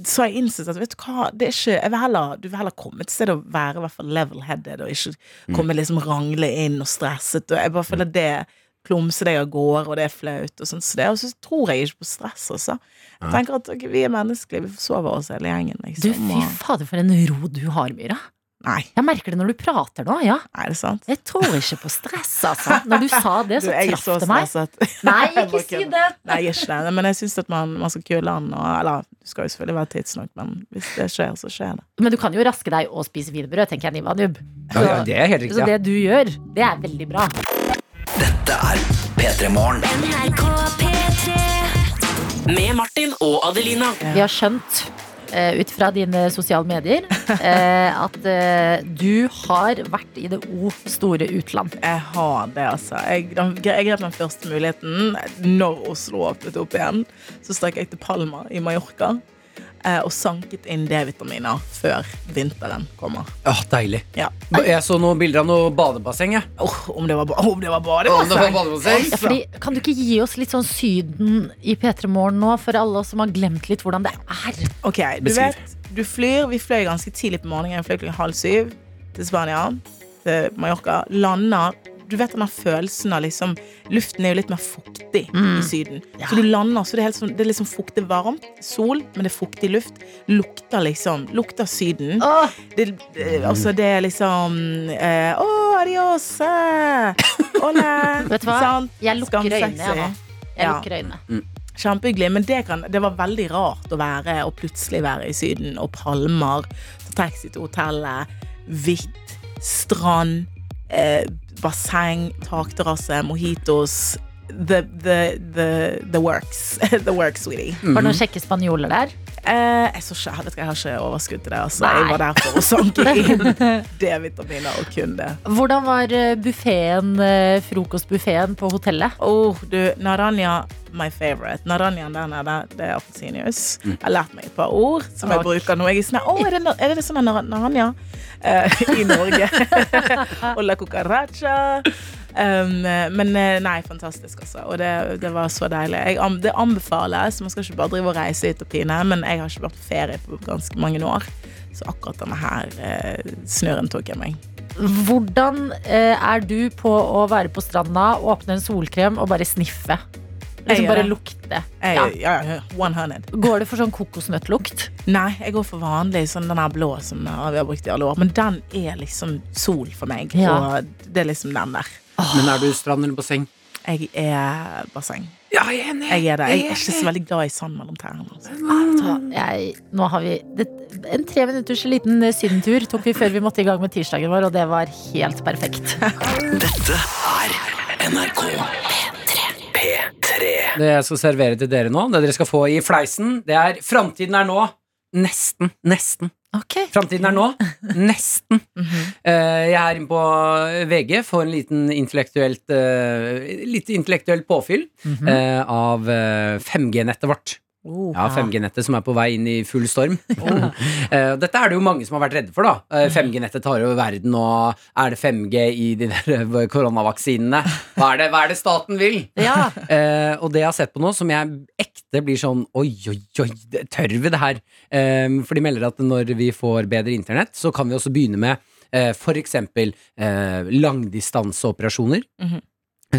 så har jeg innsett at vet du hva, det er ikke, jeg vil heller, du vil heller komme et sted og være i hvert fall level-headed, og ikke Mm. komme liksom rangle inn og stresset. Og jeg bare føler det klumser deg av gårde, og det er flaut. Og sånn, så det, og så tror jeg ikke på stress, altså. Jeg tenker at okay, vi er menneskelige, vi forsover oss hele gjengen. Du, Liksom, fy og, fader, for en ro du har, Myra. Nei, Jeg merker det når du prater nå, ja. Er det sant. Jeg tror ikke på stress, altså. Når du sa det, så jeg er traff så det meg. stresset. Nei, (laughs) ikke si det! Nei, jeg er ikke det. Men jeg syns at man, man skal kule an. Og, eller, du skal jo selvfølgelig være tidsnok, men hvis det skjer, så skjer det. Men du kan jo raske deg og spise wienerbrød, tenker jeg, Niva Nub. Så, ja, det er helt riktig. Så det du gjør, det er veldig bra. Dette er P3 Morgen. Med Martin og Adelina. Vi har skjønt ut fra dine sosiale medier (laughs) eh, at eh, du har vært i det o store utland. Jeg har det, altså. Jeg, jeg grep den første muligheten når Oslo åpnet opp igjen. Så stakk jeg til Palma i Mallorca eh, og sanket inn D-vitaminer før vinteren kommer. Åh, deilig. Ja. Jeg så noen bilder av noe badebasseng. Oh, om det var, ba- om det var Om det var badebasseng! badebasseng? Ja, fordi, kan du ikke gi oss litt sånn Syden i P3 Morgen nå, for alle oss som har glemt litt hvordan det er? Ok, du Beskriv. vet, du flyr, vi fløy ganske tidlig på morgenen, jeg fløy klokken halv syv til Spania, til Mallorca, lander, du vet den følelsen av liksom, luften er jo litt mer fuktig i syden. Så du lander, så det er, helt sånn, det er liksom fuktig varmt, sol, men det er fuktig luft, lukter liksom, lukter syden. Åh, Det, det, altså det er liksom, eh, å, adios, eh, ole, (laughs) vet du hva? Sånn, Jeg lukker øynene, jeg nå. Jeg Ja. lukker øynene. Kjempehyggelig, men det, kan, det var veldig rart å være og plutselig være i Syden, og palmer, ta taxi til hotellet, hvitt, strand, eh, basseng, takterrasse, mojitos. The, the, the, the works. (laughs) the works, sweetie. Var det noen kjekke spanjoler der? Eh, jeg, så ikke, vet jeg har ikke overskudd til det. Altså. Jeg var der for å sanke (laughs) inn D-vitaminer og kun det. Hvordan var buffeen, frokostbuffeen på hotellet? Oh, du, Naranja, my favorite. Naranjaen der nede, det er appelsinjuice. Jeg har lært meg et par ord som jeg bruker nå. Jeg er sånn, Å, er, det, er det sånn nar- naranja uh, (laughs) i Norge? (laughs) Olla la cucaracha. Um, men eh, nei, fantastisk, altså. Og det, det var så deilig. Jeg, det anbefales. Man skal ikke bare drive og reise ut og pine, men jeg har ikke vært på ferie på ganske mange år. Så akkurat denne her uh, snøren tok jeg meg. Hvordan er du på å være på stranda, åpne en solkrem og bare sniffe? Liksom bare det. lukte. Ja. ja. Ja, 100. Går det for sånn kokosnøttlukt? Nei, jeg går for vanlig, sånn den blå som vi har brukt i alle år. Men den er liksom sol for meg. Ja. Og det er liksom den der. Men er du strand eller basseng? Jeg er basseng. Ja, jeg er enig. Jeg er. Jeg er ikke så veldig glad i sand mellom tærne. Altså. Du Jeg, nå har vi det, En tre minutters liten eh, sydentur tok vi før vi måtte i gang med tirsdagen vår, og det var helt perfekt. Dette er NRK P3. Det jeg skal servere til dere nå, det dere skal få i fleisen, det er 'Framtiden er nå'. nesten. Nesten. Ok. Framtiden er nå. Nesten. mm -hmm. uh, jeg er inne på VG for en liten intellektuelt uh, litt intellektuelt påfyll mm -hmm. uh, av eh, 5G-nettet vårt. Oh. Ja, 5G-nettet som er på vei inn i full storm. (laughs) Oh. (laughs) dette er det jo mange som har vært redde for, da. Eh, 5G-nettet tar over verden, og er det 5G i de der eh, koronavaksinene? Hva er det, hva er det staten vil? (laughs) Ja. Eh, og det jeg har sett på nå, som jeg ekte blir sånn Oi, oi, oi, tør vi det her? Eh, for de melder at når vi får bedre internett, så kan vi også begynne med eh, eh, langdistanseoperasjoner. Mhm.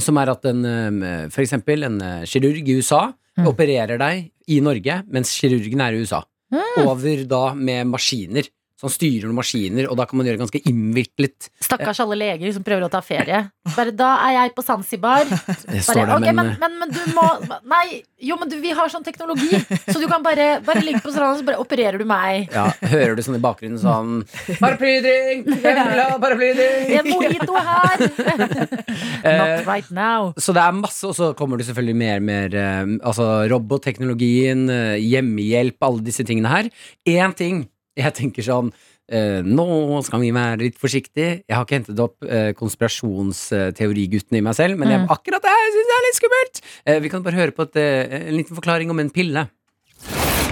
Som er at en, eh, for eksempel en eh, kirurg i USA Mm. opererer deg i Norge, mens kirurgen er i USA. Mm. Over da med maskiner. Så han styrer noen maskiner, og da kan man gjøre ganske innviklet Stakkars alle leger som prøver å ta ferie. Bare da er jeg på Zanzibar. (laughs) Det står der, okay, men, men, men, men du må Nei, jo, men du, vi har sånn teknologi, så du kan bare, bare ligge på stranda, så bare opererer du meg. ja, hører du sånn i bakgrunnen sånn Paraplydrink! (laughs) Paraplydrink! En mojito her! (laughs) Not right now. Så det er masse, og så kommer det selvfølgelig mer og mer eh, Altså robotteknologien, eh, hjemmehjelp, alle disse tingene her. Én ting jeg tenker sånn eh, Nå skal vi være litt forsiktige. Jeg har ikke hentet opp eh, konspirasjonsteorigutten i meg selv, men jeg, Mm. akkurat det her syns jeg er litt skummelt! Eh, vi kan bare høre på et, eh, en liten forklaring om en pille.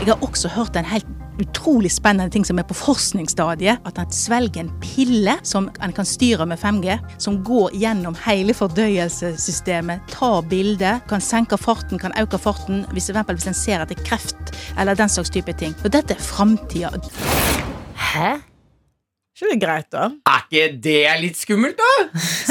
Jeg har også hørt en helt utrolig spennende ting som er på forskningsstadiet. At han svelger en pille som han kan styre med 5G, som går gjennom hele fordøyelsessystemet, tar bilder, kan senke farten, kan øke farten, hvis, eksempel, hvis en ser at det er kreft eller den slags type ting. Og dette er framtida. Hæ? ikke det greit, da? Er ikke det litt skummelt, da?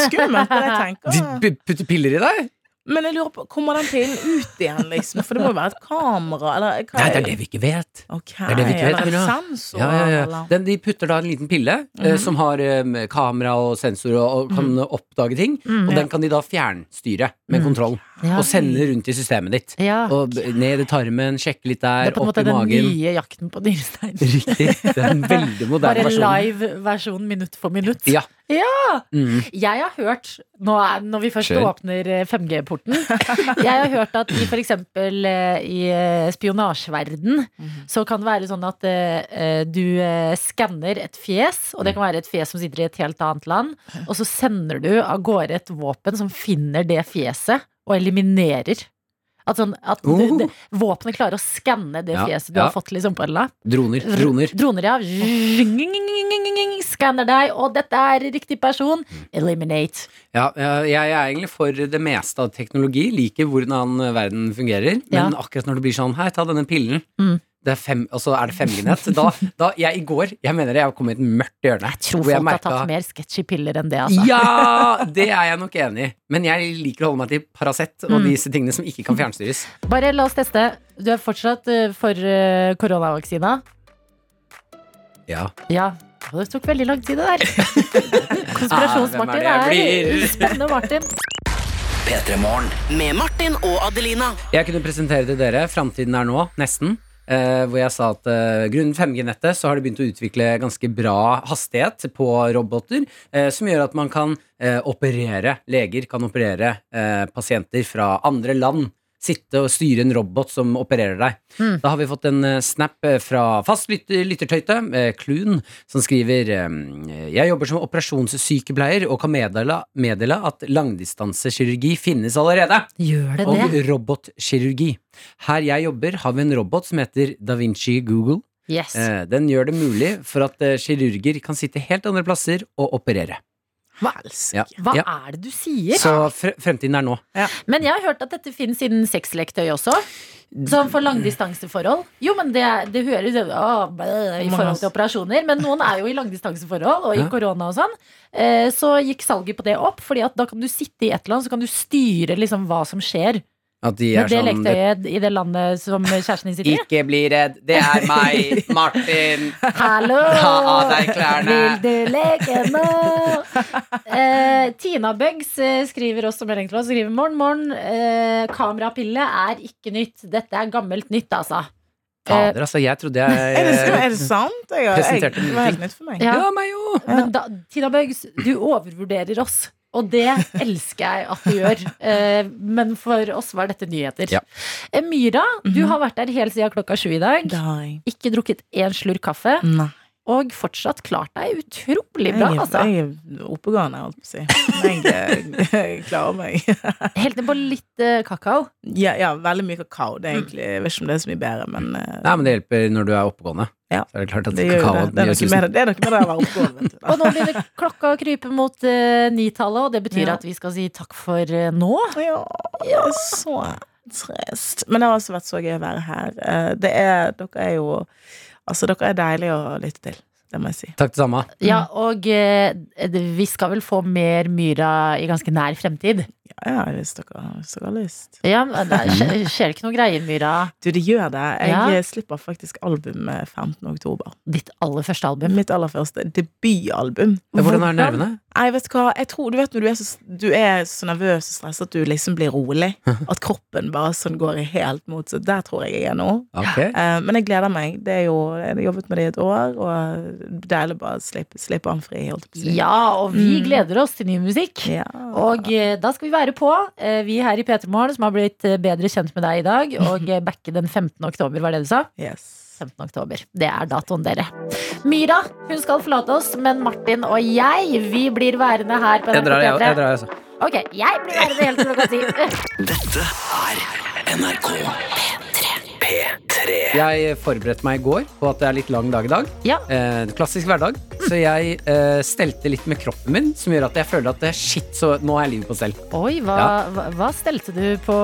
Skummelt, det jeg tenker De putter piller i deg? Men jeg lurer på, kommer den pillen ut igjen, liksom? For det må jo være et kamera, eller hva Nei, det er det vi ikke vet. Ok, Det er det vi ikke vet, eller sensor, Ja, ja, ja. Den, de putter da en liten pille eh, som har eh, kamera og sensor og, og kan oppdage ting. og den kan de da fjernstyre med kontroll. Ja. Og sende rundt i systemet ditt. Ja. Og ned i tarmen, sjekke litt Det der, er på en opp måte den nye jakten på dyrestein. Riktig. Det er en veldig moderne Bare live-versjon minutt for minutt. Ja. Ja! Mm. Jeg har hørt, nå er, når vi først Kjør. åpner eh, 5G-porten (laughs) Jeg har hørt at i f.eks. i spionasjeverden spionasjeverden så kan det være sånn at eh, eh, du eh, skanner et fjes, og det kan være et fjes som sitter i et helt annet land, og så sender du av gårde et våpen som finner det fjeset og eliminerer. At, sånn, at Oh. våpenet klarer å skanne det Ja, fjeset du ja. har fått liksom på øla. Droner. Droner. Droner, ja. Skanner deg, og dette er riktig person. Eliminate. Ja, jeg jeg er egentlig for det meste av teknologi. Liker hvordan verden fungerer. Men Ja. akkurat når det blir sånn Hei, ta denne pillen. Mm. Det er fem, og så er det 5G-nett. Da, da, jeg i går Jeg mener jeg kom i et mørkt hjørne. Jeg tror folk har merket- tatt mer sketchy piller enn det, altså. Ja, det er jeg nok enig i. Men jeg liker å holde meg til Paracet og Mm. disse tingene som ikke kan fjernstyres. Bare la oss teste. Du er fortsatt eh, for eh, koronavaksina? Ja. Ja. Det tok veldig lang tid, det der. (laughs) Konspirasjons-Martin Ah, er det er spennende, Martin. P3 Morgen. Med Martin og Adelina. Jeg kunne presentere til dere Framtiden er nå, nesten. Eh, hvor jeg sa at eh, grunnet 5G-nettet så har de begynt å utvikle ganske bra hastighet på roboter, eh, som gjør at man kan eh, operere Leger kan operere eh, pasienter fra andre land. Sitte og styre en robot som opererer deg. Mm. Da har vi fått en eh, snap eh, fra fast lytter, lyttertøyte, eh, Clun, som skriver eh, Jeg jobber som operasjonssykepleier og kan meddele, meddele at langdistansekirurgi finnes allerede Gjør det og det? robotkirurgi. Her jeg jobber, har vi en robot som heter Da Vinci Google. Yes. Eh, Den gjør det mulig for at eh, kirurger kan sitte helt andre plasser og operere. Helsike. Ja. Hva ja. er det du sier? Så fre fremtiden er nå. Men jeg har hørt at dette finnes innen sexleketøy også. Sånn for langdistanseforhold. Jo, men det, det høres å, i forhold til operasjoner. Men noen er jo i langdistanseforhold, og i korona og sånn. Eh, så gikk salget på det opp, Fordi at da kan du sitte i et eller annet, så kan du styre liksom hva som skjer. At de Med er det sånn leketøyet i det landet som kjæresten din sitter i. Ikke bli redd, det er meg, (laughs) Martin. Hallo! Ta av deg klærne. Vil du leke nå? Eh, Tina Buggs eh, skriver også melding til oss. Skriver morgen, morgen. Eh, kamerapille er ikke nytt. Dette er gammelt nytt, altså. Fader, altså, jeg trodde jeg (laughs) Er det, er det sant? Jeg, jeg, det var helt nytt for meg. Ja. Ja, meg òg. Men da, Tina Bugs, du overvurderer oss. Og det elsker jeg at du gjør. Eh, Men for oss var dette nyheter. Ja. Myra, du har vært der helt siden klokka sju i dag. Ikke drukket én slurk kaffe. Nei. Og fortsatt klart deg utrolig bra, jeg, altså. jeg er oppegående, holdt på å si. Jeg, jeg klarer meg. (laughs) Helt ned på litt eh, kakao. Ja, ja, veldig mye kakao. Det er egentlig, jeg vet ikke om det er så mye bedre, men eh, Nei, men det hjelper når du er oppegående. Ja. Så er det klart at det, gjør kakao det. Det, er noe med det, det er noe med det å være oppegående. Og nå begynner klokka å krype mot uh, nitallet, og det betyr Ja. at vi skal si takk for uh, nå. Ja, er så trist. Men det har også vært så gøy å være her. Det er, dere er jo Altså, dere er deilige å lytte til. Det må jeg si. Takk det samme. Ja, og eh, vi skal vel få mer Myra i ganske nær fremtid. Ja, ja, hvis dere, hvis dere har lyst. Ja, men det skjer, skjer ikke noe greier, Myra. Du, det gjør det. Jeg Ja. slipper faktisk album eh, 15. oktober. Ditt aller første album. Mitt aller første debutalbum. Ja, hvordan er nervene? Nei, vet du hva, jeg tror, du vet når du er så, du er så nervøs og stresset at du liksom blir rolig. (laughs) At kroppen bare sånn går i helt mot. Så der tror jeg jeg er nå. Okay. Eh, men jeg gleder meg. Det er jo, jeg har jobbet med det i et år, og deilig bare å slippe, slippe han fri. Holdt på. Ja, og vi Mm. gleder oss til ny musikk. Ja. Og eh, da skal vi være på, eh, vi her i P3 Morgen, som har blitt eh, bedre kjent med deg i dag, og eh, backe den 15. oktober, var det du sa? Yes. 15. oktober. Det er datoen, dere. Myra hun skal forlate oss, men Martin og jeg vi blir værende her på Jeg drar, jeg, NRK jeg P3. drar, altså. Ok, jeg blir værende helt til klokka ti. (laughs) Dette er NRK P3. Jeg forberedte meg i går på at det er litt lang dag i dag. Ja. Eh, klassisk hverdag. Så jeg eh, stelte litt med kroppen min, som gjør at jeg føler at det, shit, så nå er livet på stell. Oi, hva, hva, hva stelte du på,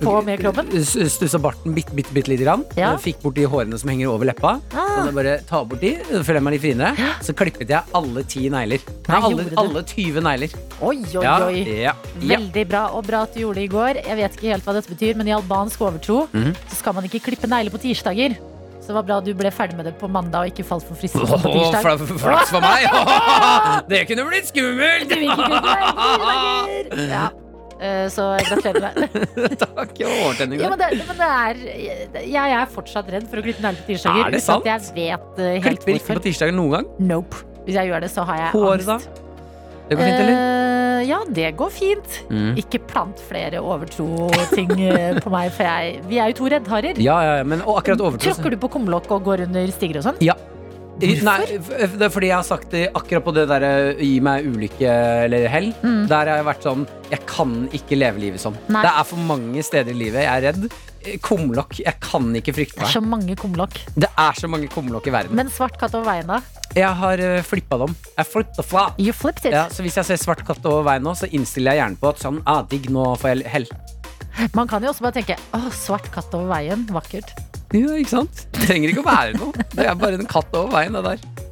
på med kroppen? Stussa barten bitte, bitte, bitte lite grann. Ja. Eh, Fikk bort de hårene som henger over leppa. Ah. Så det bare ta bort de, føler jeg meg litt finere. Så klippet jeg alle ti negler. Nei, alle, alle 20 negler. Oi, oi, Ja, oi. ja, ja. Veldig bra, og bra at du gjorde det i går. Jeg vet ikke helt hva dette betyr, men i albansk overtro mm. så skal man ikke klippe negler på tirsdager. Så det var bra du ble ferdig med det på mandag og ikke falt for fristelsen på tirsdag. fla- Flaks for meg! (laughs) Det kunne blitt skummelt! Du! Ja. Eh, Så gratulerer med. (laughs) Takk. Jeg var overtenning Ja, der. men det, men det er Jeg er fortsatt redd for å klippe negler på tirsdager. Er det uten at sant? Jeg vet eh, helt Klipper ikke på tirsdager noen gang. Nope. Hvis jeg gjør det, så har jeg Hår, da? Det går fint, eller? Eh, ja, det går fint. Mm. Ikke plant flere overtro-ting eh, på meg, for jeg Vi er jo to reddharer. Ja, ja, ja, men og akkurat overtro Tråkker du på kumlokk og går under stiger og sånn? Ja. Hvorfor? Nei, det er fordi jeg har sagt det akkurat på det derre gi meg ulykke eller hell. Mm. Der har jeg vært sånn Jeg kan ikke leve livet sånn. Nei. Det er for mange steder i livet jeg er redd. Eh, Kumlokk. Jeg kan ikke frykte meg. Det er så mange kumlokk. Det er så mange kumlokk i verden. Men svart katt over veien, da? Jeg har uh, flippa dem. Jeg flippa fra. You flipped it. Ja, så hvis jeg ser svart katt over veien nå, så innstiller jeg gjerne på at sånn, ah, digg, nå får jeg hell. Man kan jo også bare tenke å, svart katt over veien. Vakkert. Ja, ikke sant? Det trenger ikke å være noe. Det er bare en katt over veien, det der.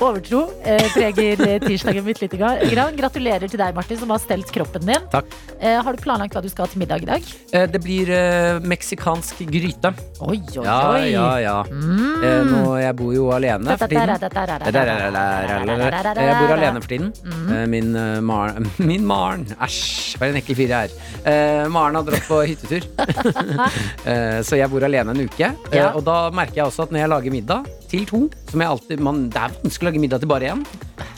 Overtro eh, preger eh, tirsdagen mitt litt. Gratulerer til deg, Martin, som har stelt kroppen din. Takk. Eh, har du planlagt hva du skal ha til middag i dag? Eh, Det blir eh, meksikansk gryte. Oi, oi, oi. ja, ja. Mm. Eh, nå, jeg bor jo alene for tiden. Jeg bor alene for tiden. Eh, Min Maren (laughs) Min Maren! Æsj, for en ekkel fyr jeg er. Eh, Maren har dratt på hyttetur. (laughs) Eh, så jeg bor alene en uke. Eh, Og da merker jeg også at når jeg lager middag til to som jeg alltid, man, Det er vanskelig å lage middag til bare én.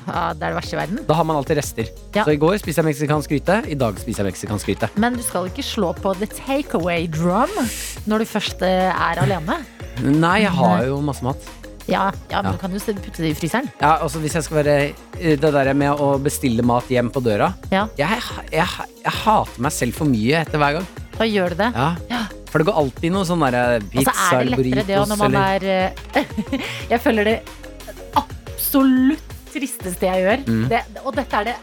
Ja, det er det verste i verden. Da har man alltid rester. Ja. Så i går spiste jeg meksikansk gryte. I dag spiser jeg meksikansk gryte. Men du skal ikke slå på the takeaway drum når du først eh, er alene. Nei, jeg har jo masse mat. Ja, ja men Ja. du kan jo putte det i fryseren. Ja, altså Hvis jeg skal være eh, Det der med å bestille mat hjem på døra Ja. jeg, jeg, jeg hater meg selv for mye etter hver gang. Da gjør du det. Ja. For det går alltid noe sånn derre Og så pizza er det lettere det når man eller er eh, (laughs) Jeg føler det absolutt tristeste jeg gjør. Mm. Det, og dette er det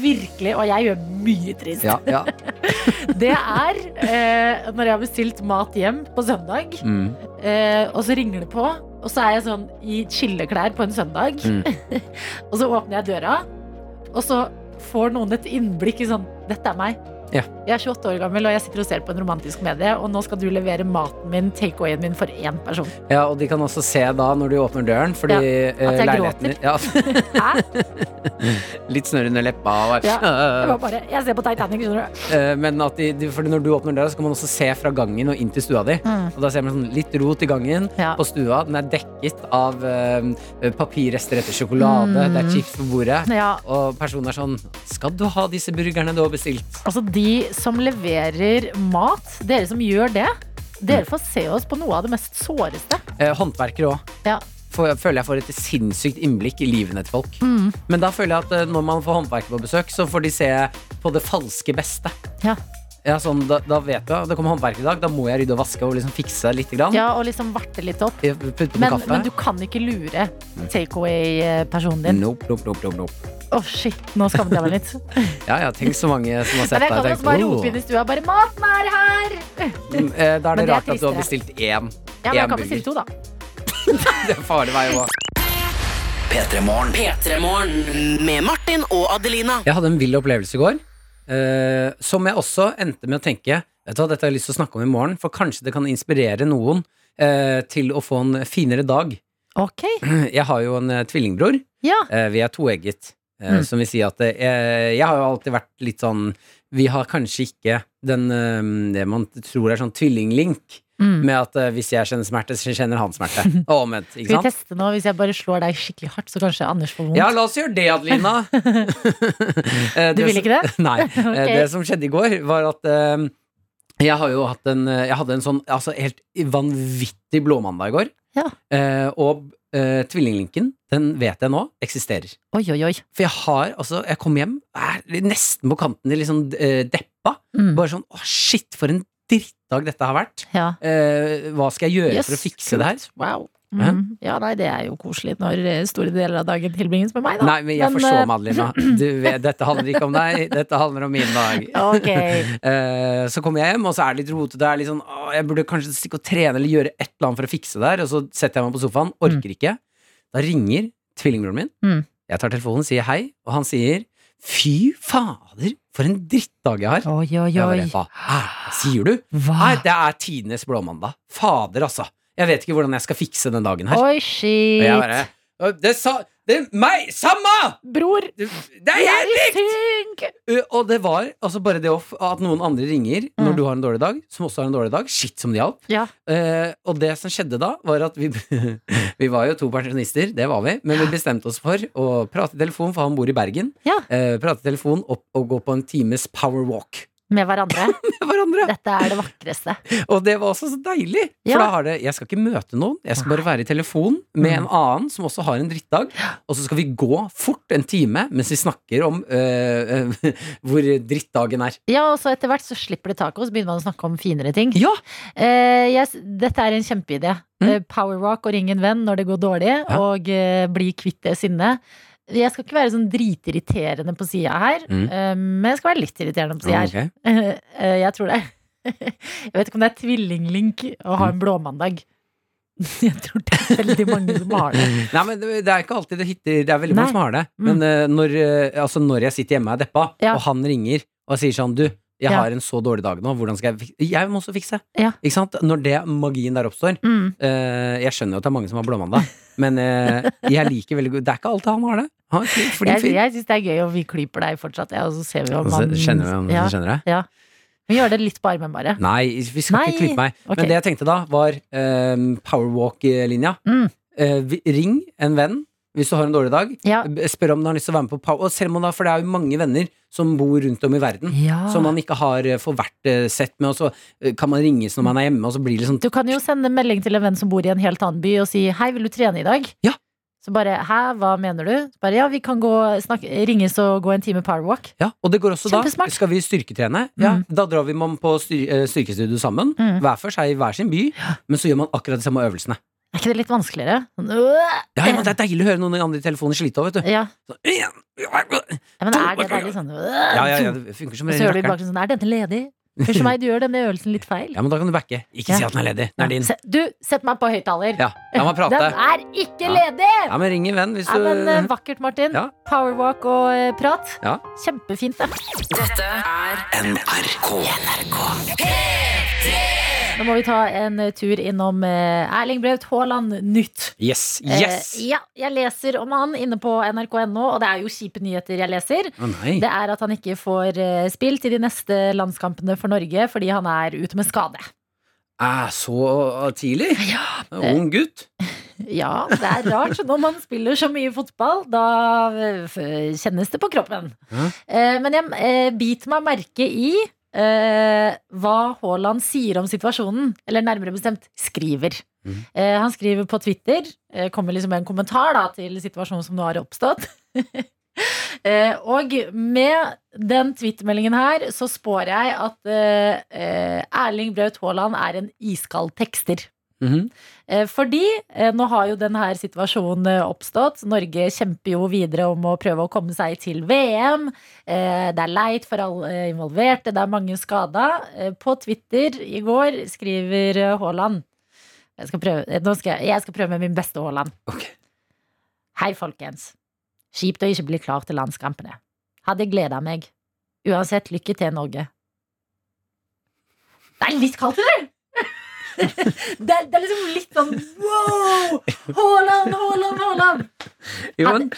virkelig, og jeg gjør mye trist. ja, ja. (laughs) Det er eh, når jeg har bestilt mat hjem på søndag, Mm. eh, og så ringer det på, og så er jeg sånn i chilleklær på en søndag, Mm. (laughs) og så åpner jeg døra, og så får noen et innblikk i sånn Dette er meg. Ja. Jeg er 28 år gammel, og jeg sitter og ser på en romantisk medie, og nå skal du levere maten min, takeawayen min, for én person. Ja, og de kan også se da når du åpner døren, fordi Ja, eh, at jeg gråter. ja? (laughs) Litt snørr under leppa. Og, Ja, Det var bare, jeg ser på Titanic, skjønner du. (laughs) Eh, Men at de, de, fordi når du åpner døra, så kan man også se fra gangen og inn til stua di. Og da ser man sånn litt rot i gangen Mm. Ja. på stua. Den er dekket av eh, papirrester etter sjokolade. Det er chips på bordet. Ja, Og personen er sånn Skal du ha disse burgerne du har bestilt? altså De som leverer mat, dere som gjør det, dere får se oss på noe av det mest såreste. Eh, håndverkere òg. Ja. Føler jeg får et sinnssykt innblikk i livene til folk. Mm. Men da føler jeg at eh, når man får håndverkere på besøk, så får de se på det falske beste. Ja. Ja, sånn, da, da vet du, det kommer håndverk i dag, da må jeg rydde og vaske og liksom fikse litt. Grann. Ja, og liksom varte litt opp. Men, men du kan ikke lure takeaway-personen din. Nope, nope, nope, nope, nope. Å, shit, nå skammet jeg meg litt. (laughs) Ja, ja, tenk så mange som har sett deg. jeg kan også bare rope inn i stua bare 'Maten er her!' Mm, eh, Da er det, det rart er at du har bestilt én. Ja, men én jeg kan burger. bestille to, da. (laughs) Det er farlig vei å gå. P3morgen. P3morgen med Martin og Adelina. Jeg hadde en vill opplevelse i går, eh, som jeg også endte med å tenke Vet du hva, Dette har jeg lyst til å snakke om i morgen, for kanskje det kan inspirere noen eh, til å få en finere dag. Ok. (clears throat) Jeg har jo en eh, tvillingbror. Ja. Eh, vi er toegget. Eh, Mm. Som vil si at jeg, jeg har jo alltid vært litt sånn Vi har kanskje ikke den eh, det man tror er sånn tvillinglink. Mm. Med at eh, hvis jeg kjenner smerte, så kjenner han smerte. (laughs) Og omvendt. Skal vi teste nå? Hvis jeg bare slår deg skikkelig hardt, så kanskje Anders får vondt? Ja, la oss gjøre det, Adelina. (laughs) (laughs) Eh, Du vil ikke det? Nei. okay. Det som skjedde i går, var at uh, jeg har jo hatt en Jeg hadde en sånn altså, helt vanvittig blåmandag i går. Ja. Uh, og eh, tvillinglinken, den vet jeg nå eksisterer. Oi, oi, oi. For jeg har altså Jeg kom hjem, er nesten på kanten til liksom uh, deppa. Mm. Bare sånn Å, shit, for en drittdag dette har vært. Ja. Uh, hva skal jeg gjøre Yes, for å fikse det her? Wow. Mm. Ja, nei, det er jo koselig når eh, store deler av dagen tilbringes med meg, da. Nei, men jeg Men, forstår, eh, Madelina. (clears throat) Du dette handler ikke om deg, dette handler om min dag. (laughs) Okay. (laughs) Eh, så kommer jeg hjem, og så er det litt rotete. Det er litt sånn, å, jeg burde kanskje stikke og trene eller gjøre et eller annet for å fikse det her. Og så setter jeg meg på sofaen, orker ikke. Da ringer tvillingbroren min. Mm. Jeg tar telefonen, sier hei, og han sier fy fader, for en drittdag jeg har. Oi, oi, Jeg bare, hva er sier du? Hva? Nei, det er tidenes blåmandag. Fader, altså. Jeg vet ikke hvordan jeg skal fikse den dagen her. Oi, Og shit. jeg bare Det sa det, Meg! Samme! Bror, Det, er helt er likt! Og det var altså bare det off at noen andre ringer når Mm. du har en dårlig dag, som også har en dårlig dag. Shit, som det hjalp. Ja. Uh, og det som skjedde da, var at vi (laughs) Vi var jo to pensjonister, det var vi, men vi bestemte oss for å prate i telefon, for han bor i Bergen. Ja. Uh, prate i telefon opp og gå på en times power walk Med hverandre. (laughs) med hverandre. Dette er det vakreste. Og det var også så deilig! For Ja. da har det Jeg skal ikke møte noen, jeg skal bare være i telefon med Mm. en annen som også har en drittdag, og så skal vi gå fort en time mens vi snakker om øh, øh, (laughs) hvor drittdagen er. Ja, og så etter hvert så slipper det taket, og så begynner man å snakke om finere ting. Ja! Uh, yes, dette er en kjempeidé. Mm. Eh, Power walk og ring en venn når det går dårlig, Ja. og uh, bli kvitt det sinnet. Jeg skal ikke være sånn dritirriterende på sida her, Mm. eh, men jeg skal være litt irriterende på sida her. Ok. Eh, (laughs) eh, jeg tror det. (laughs) Jeg vet ikke om det er tvillinglink å ha en blåmandag. (laughs) Jeg tror det er veldig mange som har det. Nei, men det, er ikke alltid det hitter Det er veldig mange som har det. Mm. Men øh, når, altså når jeg sitter hjemme og er deppa, Ja. og han ringer og sier sånn Du, jeg Ja. har en så dårlig dag nå, hvordan skal jeg Jeg må også fikse. Ja. Ikke sant? Når det magien der oppstår Mm. uh, Jeg skjønner jo at det er mange som har blåmandag, (laughs) men uh, jeg liker veldig godt Det er ikke alltid han har det. Han er flink, flink Jeg, jeg syns det er gøy, og vi klyper deg fortsatt, ja, og så ser vi om han Kjenner vi om ja? Vi gjør det litt på armen, bare. Nei, vi skal Nei. ikke klippe meg. Okay. Men det jeg tenkte da, var um, powerwalk-linja. Mm. Uh, ring en venn hvis du har en dårlig dag. Ja. Spør om du har lyst til å være med på power... Og selv om da, for det er jo mange venner som bor rundt om i verden. Ja. Som man ikke har eh, får vært eh, sett med, og så eh, kan man ringes når man er hjemme, og så blir det sånn Du kan jo sende melding til en venn som bor i en helt annen by og si 'hei, vil du trene i dag'? Ja. Så bare 'hæ, hva mener du?' Så bare 'ja, vi kan gå, snakke, ringes og gå en time powerwalk'. Ja, og det går også da. Skal vi styrketrene? Ja, Mm. Da drar vi man på styr, styrkestudio sammen. Mm. Hver for seg i hver sin by. Men så gjør man akkurat de samme øvelsene. Er ikke det litt vanskeligere? Sånn, øh. Ja, ja, men Det er deilig å høre noen andre i telefonen slite òg, vet du. ja. Så, ja, men er det deilig sånn øh. Ja, ja, ja, det funker som så hører du i bakgrunnen sånn 'er denne ledig?' Hør som meg, du gjør denne øvelsen litt feil. Ja, men da kan du backe. Ikke Ja. si at den er ledig. Den er din. Se, du, sett meg på høyttaler. Ja, la meg prate. Den er ikke ledig! Ja, men ring en venn hvis du Ja, men eh, Vakkert, Martin. Ja. Powerwalk og uh, prat. Ja. Kjempefint, det. Dette er NRK. Nå må vi ta en eh, tur innom eh, Erling Braut Haaland nytt. Yes! Eh, Yes! ja, jeg leser om han inne på nrk.no, og det er jo kjipe nyheter jeg leser. Oh. Det er at han ikke får eh, spilt i de neste landskampene for Norge fordi han er ute med skade. Eh, så tidlig? Ung gutt. (laughs) Ja, det er rart når man spiller så mye fotball. Da eh, kjennes det på kroppen. Ja. Eh, men jeg eh, biter meg merke i eh, hva Haaland sier om situasjonen. Eller nærmere bestemt skriver. Mm. Eh, han skriver på Twitter, eh, kommer liksom med en kommentar da, til situasjonen som nå har oppstått. (laughs) Eh, og med den twittermeldingen her så spår jeg at eh, eh, Erling Braut Haaland er en iskald tekster. Mhm. -hmm. Fordi eh, nå har jo denne situasjonen eh, oppstått. Norge kjemper jo videre om å prøve å komme seg til VM. Det er leit for alle involverte, det er mange skada. På Twitter i går skriver Haaland jeg skal, prøve, skal jeg, jeg skal prøve med min beste Haaland. Okay. Hei, folkens. Kjipt å ikke bli klar til landskampene. Hadde gleda meg. Uansett, lykke til, Norge. Det er litt kaldt, eller? Det, det er liksom litt sånn wow! Haaland, Haaland, Haaland!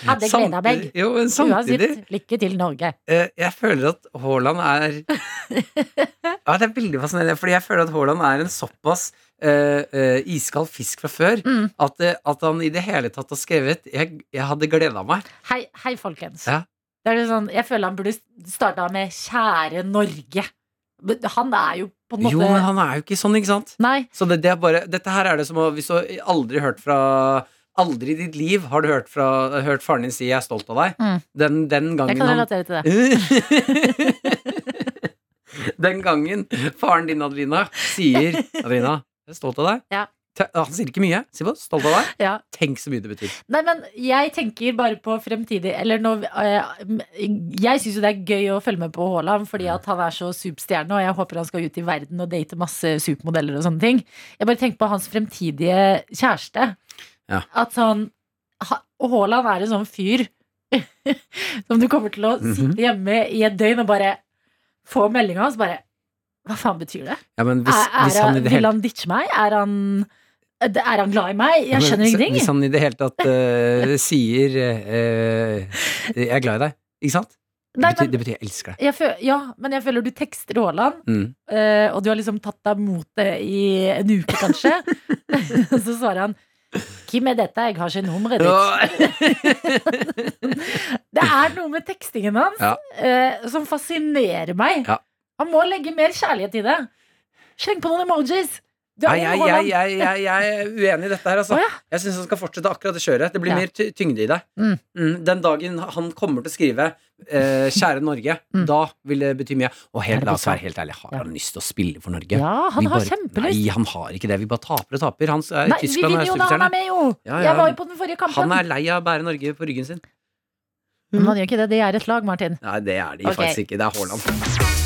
Hadde- gledet meg. Jo, men samtidig Uansett, lykke til, Norge. eh, Jeg føler at Haaland er (laughs) Ja, det er veldig fascinerende, fordi jeg føler at Haaland er en såpass eh, eh, iskald fisk fra før Mm. at, eh, at han i det hele tatt har skrevet Jeg, jeg hadde gleda meg. Hei, hei folkens. Ja. Det er sånn, jeg føler han burde starta med 'Kjære Norge'. Han er jo Jo, men han er jo ikke sånn, ikke sant? Nei. Så det, det bare, dette her er det som å Hvis du aldri hørt fra Aldri i ditt liv har du hørt, fra, hørt faren din si 'jeg er stolt av deg'. Mm. Den, den Jeg kan relatere til det. (laughs) Den gangen faren din, Adelina, sier (laughs) 'Adelina, jeg er stolt av deg'. Ja. Han sier ikke mye. Bare 'stolt av deg'. Ja. Tenk så mye det betyr. Nei, men jeg tenker bare på fremtidig Eller nå eh, Jeg syns jo det er gøy å følge med på Haaland fordi at han er så superstjerne, og jeg håper han skal ut i verden og date masse supermodeller og sånne ting. Jeg bare tenker på hans fremtidige kjæreste. Ja. At sånn Og Haaland er en sånn fyr (laughs) som du kommer til å Mhm. sitte hjemme i et døgn og bare få meldinga så bare Hva faen betyr det? Ja, men hvis, er, er, hvis han det vil han ditche meg? Er han er han glad i meg? Jeg skjønner ingenting. Hvis han i det hele tatt uh, (laughs) sier uh, 'jeg er glad i deg', ikke sant? Det, Nei, betyr, men- det betyr 'jeg elsker deg'. Jeg føl, ja, men jeg føler du tekster Haaland, Mm. uh, og du har liksom tatt deg mot det i en uke, kanskje. (laughs) (laughs) så svarer han Hvem er dette? Jeg har ikke nummeret ditt. Det er noe med tekstingen hans Ja. eh, som fascinerer meg. Ja. Han må legge mer kjærlighet i det. Sleng på noen emojis. Nei, jeg, jeg, jeg, jeg, er uenig i dette her, altså. Jeg syns han skal fortsette akkurat det kjøret. Det blir mer tyngde i det. Mm. Mm, den dagen han kommer til å skrive eh, 'Kjære Norge', (laughs) Mm. da vil det bety mye. Og helt, la oss være helt ærlig, har han lyst til å spille for Norge? Ja, han har kjempelyst. Nei, han har ikke det. Vi bare taper og taper. Han i Nei, vi vinner er jo da han er med, jo! Jeg var jo på den forrige kampen. Han er lei av å bære Norge på ryggen sin. Men han gjør ikke det. Det er et lag, Martin. Nei, det er de faktisk ikke. Det er Haaland.